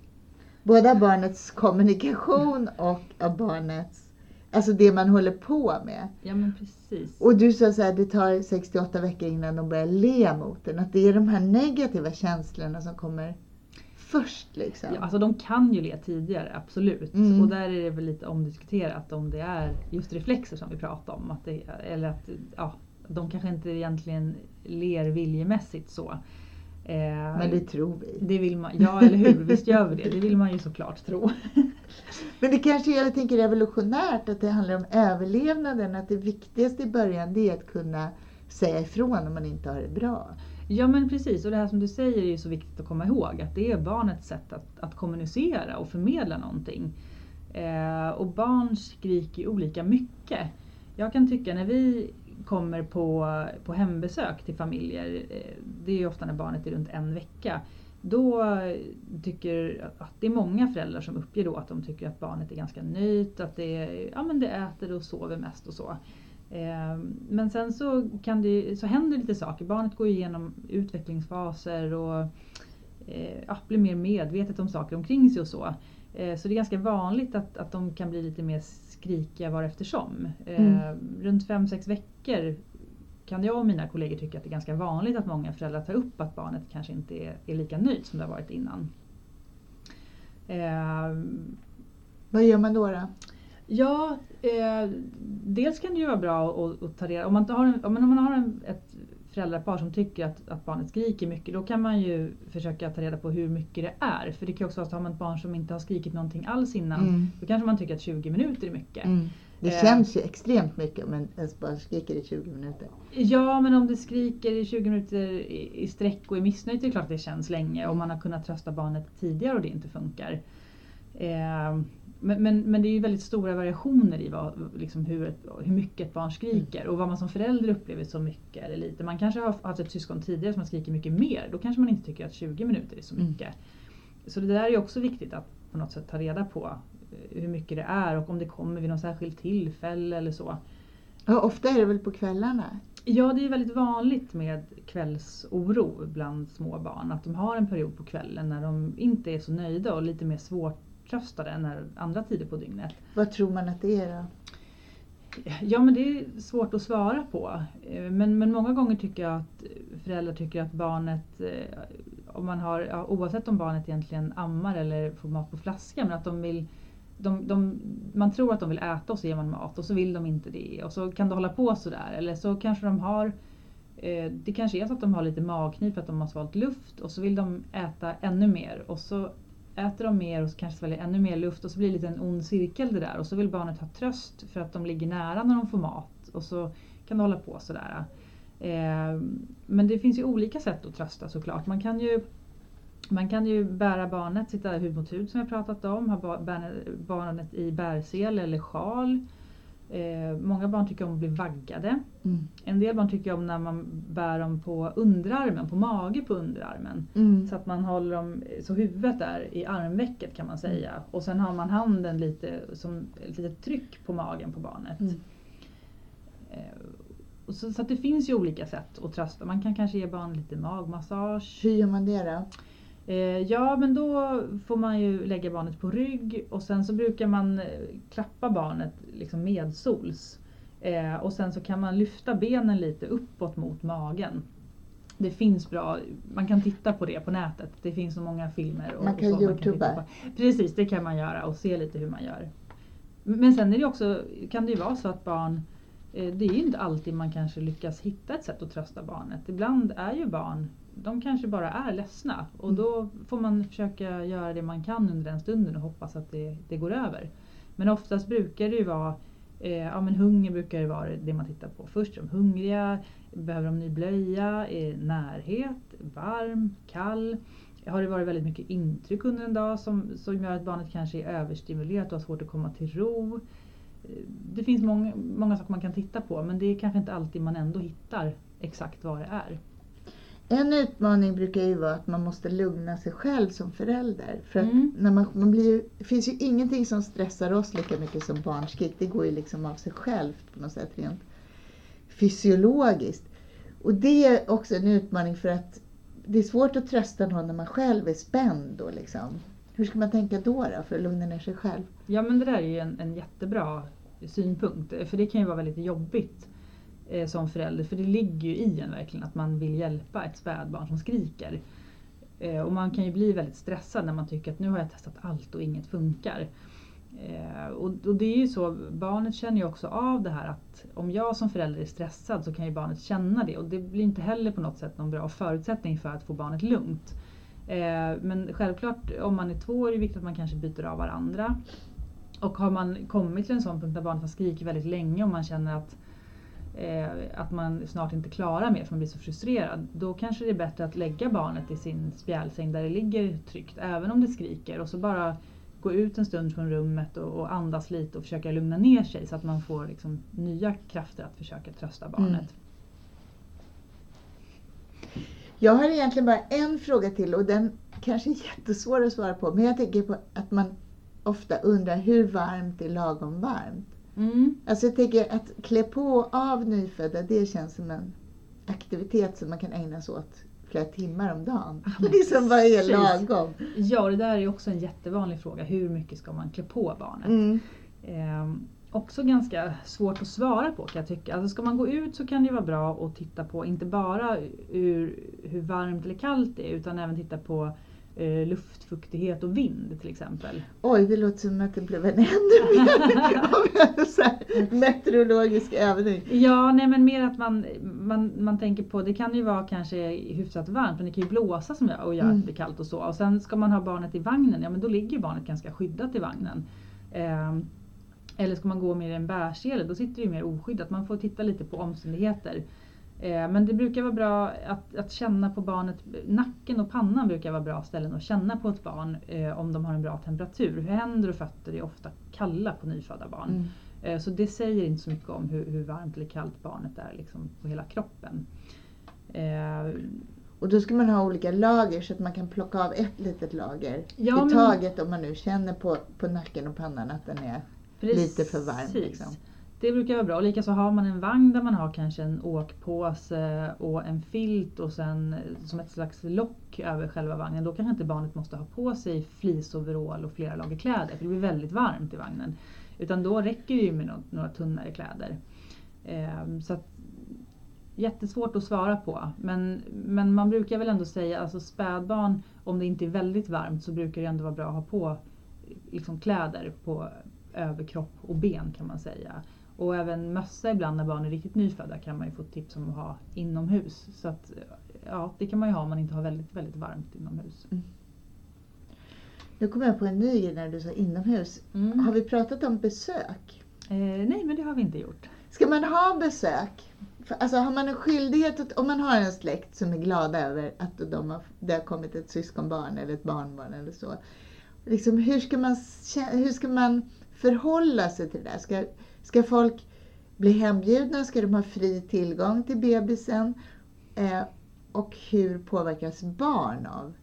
Speaker 1: både av barnets kommunikation och av barnets, alltså det man håller på med.
Speaker 2: Ja, men precis.
Speaker 1: Och du sa så här, det tar 68 veckor innan de börjar le mot den. Att det är de här negativa känslorna som kommer först liksom.
Speaker 2: Ja, alltså de kan ju le tidigare, absolut.
Speaker 1: Mm.
Speaker 2: Och där är det väl lite omdiskuterat om det är just reflexer som vi pratar om. Att det, eller att ja, de kanske inte egentligen ler viljemässigt så. Eh,
Speaker 1: Men det tror vi.
Speaker 2: det vill man, ja eller hur, visst gör vi det. Det vill man ju såklart tro.
Speaker 1: Men det kanske är, jag tänker revolutionärt, att det handlar om överlevnaden. Att det viktigaste i början det är att kunna säga ifrån om man inte har det bra.
Speaker 2: Ja men precis, och det här som du säger är ju så viktigt att komma ihåg. Att det är barnets sätt att, att kommunicera och förmedla någonting. Eh, och barn skriker ju olika mycket. Jag kan tycka när vi kommer på, på hembesök till familjer, eh, det är ju ofta när barnet är runt en vecka. Då tycker att det är många föräldrar som uppger då att de tycker att barnet är ganska nöjt, att det, ja, men det äter och sover mest och så. Eh, Men sen så, kan det, så händer lite saker. Barnet går igenom utvecklingsfaser och eh, ja, blir mer medvetet om saker omkring sig och så. Eh, Så det är ganska vanligt att, att de kan bli lite mer skrikiga var eftersom. Eh, Runt 5-6 veckor kan jag och mina kollegor tycka att det är ganska vanligt att många föräldrar tar upp att barnet kanske inte är, är lika nöjt som det har varit innan. Eh,
Speaker 1: Vad gör man då? då?
Speaker 2: Ja, eh, dels kan det ju vara bra att, att ta reda om man har, en, om man, har en, ett föräldrapar som tycker att, att barnet skriker mycket, då kan man ju försöka ta reda på hur mycket det är. För det kan ju också vara så att har man ett barn som inte har skrikit någonting alls innan,
Speaker 1: Mm.
Speaker 2: då kanske man tycker att 20 minuter är mycket.
Speaker 1: Mm. Det
Speaker 2: Eh.
Speaker 1: känns ju extremt mycket om en- ens barn skriker i 20 minuter.
Speaker 2: Ja, men om det skriker i 20 minuter i, i sträck och är missnöjt, det är klart att det känns länge. Om man har kunnat trösta barnet tidigare och det inte funkar. Eh, men, men, men det är ju väldigt stora variationer i vad, liksom hur, ett, hur mycket ett barn skriker och vad man som förälder upplever som mycket eller lite. Man kanske har haft ett syskon tidigare som har skrikit mycket mer. Då kanske man inte tycker att 20 minuter är så
Speaker 1: Mm.
Speaker 2: mycket. Så det där är ju också viktigt att på något sätt ta reda på eh, hur mycket det är och om det kommer vid något särskilt tillfälle eller så.
Speaker 1: Ja, ofta är det väl på kvällarna?
Speaker 2: Ja, det är väldigt vanligt med kvällsoro bland små barn. Att de har en period på kvällen när de inte är så nöjda och lite mer svårtröstade än andra tider på dygnet.
Speaker 1: Vad tror man att det är då?
Speaker 2: Ja, men det är svårt att svara på. Eh, Men, men många gånger tycker jag att föräldrar tycker att barnet, eh, om man har, ja, oavsett om barnet egentligen ammar eller får mat på flaska, men att de vill de, de, man tror att de vill äta och så ger man mat och så vill de inte det och så kan det hålla på sådär. Eller så kanske de har eh, Det kanske är så att de har lite magknip för att de har svalt luft och så vill de äta ännu mer och så äter de mer och så kanske sväljer ännu mer luft och så blir det lite en ond cirkel det där och så vill barnet ha tröst för att de ligger nära när de får mat och så kan det hålla på sådär. Eh, men det finns ju olika sätt att trösta såklart. Man kan ju Man kan ju bära barnet, sitta hud mot hud som jag pratat om, ha barnet i bärsel eller sjal. Eh, många barn tycker om att bli vaggade. Mm. En del barn tycker om när man bär dem på underarmen, på mage på underarmen. Mm. Så att man håller dem, så huvudet är i armvecket kan man säga. Mm. Och sen har man handen lite som ett litet tryck på magen på barnet. Mm. Eh, så, så, det finns ju olika sätt att trösta. Man kan kanske ge barn lite magmassage.
Speaker 1: Hur gör man det då?
Speaker 2: Eh, ja men då får man ju lägga barnet på rygg och sen så brukar man eh, klappa barnet liksom medsols. Eh, och sen så kan man lyfta benen lite uppåt mot magen. Det finns bra, man kan titta på det på nätet. Det finns så många filmer.
Speaker 1: Och, man kan
Speaker 2: och
Speaker 1: youtuba.
Speaker 2: Precis, det kan man göra och se lite hur man gör. Men sen är det också, kan det ju vara så att barn det är ju inte alltid man kanske lyckas hitta ett sätt att trösta barnet. Ibland är ju barn de kanske bara är ledsna och mm. då får man försöka göra det man kan under den stunden och hoppas att det, det går över. Men oftast brukar det ju vara eh, ja, men hunger brukar ju vara det man tittar på först. Är de hungriga? Behöver de ny blöja? Är närhet? Varm? Kall? Har det varit väldigt mycket intryck under en dag som, som gör att barnet kanske är överstimulerat och har svårt att komma till ro? Eh, det finns många, många saker man kan titta på men det är kanske inte alltid man ändå hittar exakt vad det är.
Speaker 1: En utmaning brukar ju vara att man måste lugna sig själv som förälder. För mm. när man, man blir, det finns ju ingenting som stressar oss lika mycket som barnskrik. Det går ju liksom av sig självt på något sätt rent fysiologiskt. Och det är också en utmaning för att det är svårt att trösta någon när man själv är spänd. Då liksom. Hur ska man tänka då, då för att lugna ner sig själv?
Speaker 2: Ja men det där är ju en, en jättebra synpunkt. För det kan ju vara väldigt jobbigt eh, som förälder. För det ligger ju i en verkligen att man vill hjälpa ett spädbarn som skriker. Eh, och man kan ju bli väldigt stressad när man tycker att nu har jag testat allt och inget funkar. Eh, och, och, det är ju så, barnet känner ju också av det här att om jag som förälder är stressad så kan ju barnet känna det och det blir inte heller på något sätt någon bra förutsättning för att få barnet lugnt. Eh, men självklart om man är två är det viktigt att man kanske byter av varandra. Och har man kommit till en sån punkt där barnet har skrikit väldigt länge och man känner att eh, att man snart inte klarar mer för man blir så frustrerad. Då kanske det är bättre att lägga barnet i sin spjälsäng där det ligger tryggt även om det skriker och så bara gå ut en stund från rummet och, och andas lite och försöka lugna ner sig så att man får liksom nya krafter att försöka trösta barnet. Mm.
Speaker 1: Jag har egentligen bara en fråga till och den kanske är jättesvår att svara på men jag tänker på att man ofta undrar hur varmt är lagom varmt? Mm. Alltså jag tänker att klä på av nyfödda, det känns som en aktivitet som man kan ägna sig åt flera timmar om dagen. Ja, liksom vad är lagom?
Speaker 2: Ja, det där är också en jättevanlig fråga. Hur mycket ska man klä på barnet? Mm. Eh, också ganska svårt att svara på kan jag tycka. Alltså ska man gå ut så kan det vara bra att titta på, inte bara hur, hur varmt eller kallt det är, utan även titta på eh, luftfuktighet och vind till exempel.
Speaker 1: Oj, det låter som att det blev en ännu mer meteorologisk övning.
Speaker 2: Ja, nej men mer att man, man, man tänker på, det kan ju vara kanske hyfsat varmt men det kan ju blåsa som jag och göra mm. att det blir kallt och så. Och sen ska man ha barnet i vagnen, ja men då ligger barnet ganska skyddat i vagnen. Eh, eller ska man gå mer i en bärsele, då sitter det ju mer oskyddat. Man får titta lite på omständigheter. Eh, men det brukar vara bra att, att känna på barnet, nacken och pannan brukar vara bra ställen att känna på ett barn eh, om de har en bra temperatur. Händer och fötter är ofta kalla på nyfödda barn. Mm. Eh, så det säger inte så mycket om hur, hur varmt eller kallt barnet är liksom, på hela kroppen.
Speaker 1: Eh, och då ska man ha olika lager så att man kan plocka av ett litet lager ja, i taget om man nu känner på, på nacken och pannan att den är Precis. lite för varm. Liksom.
Speaker 2: Det brukar vara bra. Likaså har man en vagn där man har kanske en åkpåse och en filt och sen eh, som ett slags lock över själva vagnen. Då kanske inte barnet måste ha på sig fleeceoverall och flera lager kläder för det blir väldigt varmt i vagnen. Utan då räcker det ju med några tunnare kläder. Ehm, så att, jättesvårt att svara på. Men, men man brukar väl ändå säga, alltså spädbarn, om det inte är väldigt varmt så brukar det ändå vara bra att ha på liksom, kläder på överkropp och ben kan man säga. Och även mössa ibland när barn är riktigt nyfödda kan man ju få tips om att ha inomhus. Så att, ja, det kan man ju ha om man inte har väldigt, väldigt varmt inomhus. Mm.
Speaker 1: Nu kom jag på en ny grej när du sa inomhus. Mm. Har vi pratat om besök?
Speaker 2: Eh, nej, men det har vi inte gjort.
Speaker 1: Ska man ha besök? alltså har man en skyldighet, att, om man har en släkt som är glada över att de har, det har kommit ett syskonbarn eller ett barnbarn eller så. Liksom, hur, ska man, hur ska man förhålla sig till det där? Ska, ska folk bli hembjudna? Ska de ha fri tillgång till bebisen? Eh, och hur påverkas barn av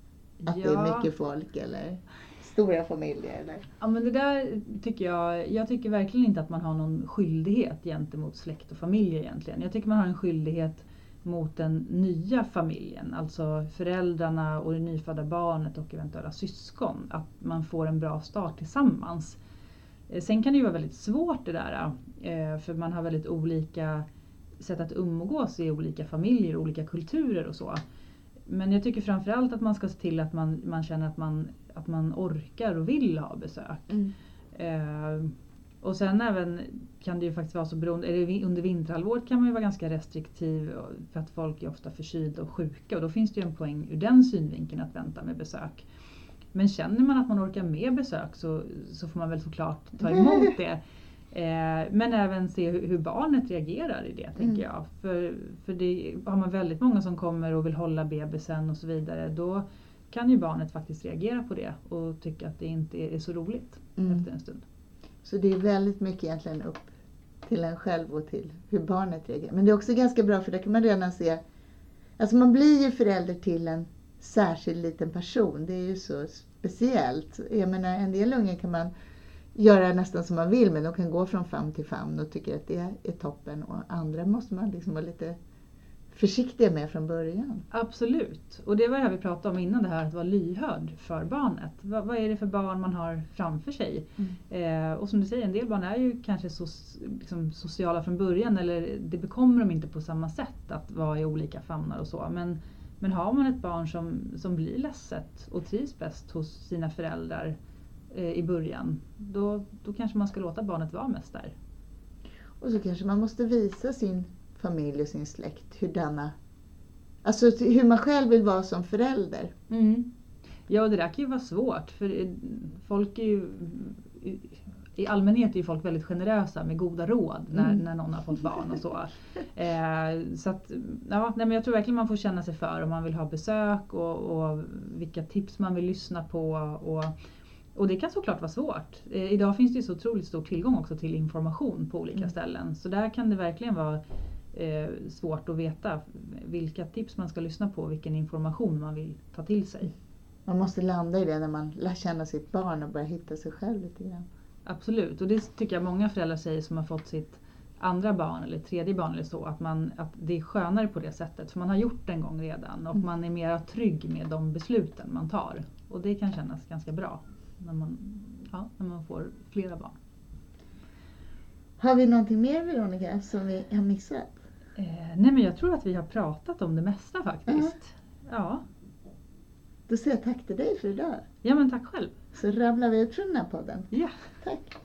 Speaker 1: att det är
Speaker 2: Ja.
Speaker 1: mycket folk eller stora familjer? Eller?
Speaker 2: Ja men det där tycker jag, jag tycker verkligen inte att man har någon skyldighet gentemot släkt och familj egentligen. Jag tycker man har en skyldighet mot den nya familjen, alltså föräldrarna och det nyfödda barnet och eventuella syskon. Att man får en bra start tillsammans. Eh, Sen kan det ju vara väldigt svårt det där, eh, för man har väldigt olika sätt att umgås i olika familjer, olika kulturer och så. Men jag tycker framförallt att man ska se till att man, man känner att man, att man orkar och vill ha besök. Eh, och sen även kan det ju faktiskt vara så beroende, under vinterhalvåret kan man ju vara ganska restriktiv för att folk är ofta förkylda och sjuka och då finns det ju en poäng ur den synvinkeln att vänta med besök. Men känner man att man orkar med besök så, så får man väl såklart ta emot det. Eh, men även se hur, hur barnet reagerar i det tänker
Speaker 1: Mm.
Speaker 2: jag. För, för det, har man väldigt många som kommer och vill hålla bebisen och så vidare då kan ju barnet faktiskt reagera på det och tycka att det inte är, är så roligt
Speaker 1: Mm.
Speaker 2: efter en stund.
Speaker 1: Så det är väldigt mycket egentligen upp till en själv och till hur barnet reagerar. Men det är också ganska bra för där kan man redan se, alltså man blir ju förälder till en särskild liten person. Det är ju så speciellt. Jag menar en del unga kan man göra nästan som man vill men de kan gå från famn till famn och tycker att det är toppen och andra måste man liksom vara lite försiktiga med från början.
Speaker 2: Absolut. Och det var det här vi pratade om innan, det här att vara lyhörd för barnet. Vad, vad är det för barn man har framför sig? Eh, och som du säger, en del barn är ju kanske so, liksom sociala från början eller det bekommer dem inte på samma sätt att vara i olika famnar och så. Men, men har man ett barn som, som blir ledset och trivs bäst hos sina föräldrar eh, i början, då, då kanske man ska låta barnet vara mest där.
Speaker 1: Och så kanske man måste visa sin familj och sin släkt hur denna, alltså hur man själv vill vara som förälder.
Speaker 2: Ja, och det där kan ju vara svårt för eh, folk är ju i allmänhet är ju folk väldigt generösa med goda råd när,
Speaker 1: Mm.
Speaker 2: när någon har fått barn och så. Eh, så att, ja, nej, men jag tror verkligen man får känna sig för om man vill ha besök och, och vilka tips man vill lyssna på. Och, och det kan såklart vara svårt. Eh, idag finns det ju så otroligt stor tillgång också till information på olika
Speaker 1: Mm.
Speaker 2: ställen. Så där kan det verkligen vara eh, svårt att veta vilka tips man ska lyssna på, vilken information man vill ta till sig.
Speaker 1: Man måste landa i det när man lär känna sitt barn och börja hitta sig själv lite grann.
Speaker 2: Absolut, och det tycker jag många föräldrar säger som har fått sitt andra barn eller tredje barn eller så, att, man, att det är skönare på det sättet. För man har gjort det en gång redan och
Speaker 1: Mm.
Speaker 2: man är mer trygg med de besluten man tar. Och det kan kännas ganska bra när man, ja, när man får flera barn.
Speaker 1: Har vi någonting mer Veronica som vi har missat?
Speaker 2: Eh, nej men jag tror att vi har pratat om det mesta faktiskt. Ja,
Speaker 1: Då säger jag tack till dig för idag.
Speaker 2: ja men tack själv.
Speaker 1: Så rabblar vi ut från den här podden.
Speaker 2: Ja.
Speaker 1: Tack.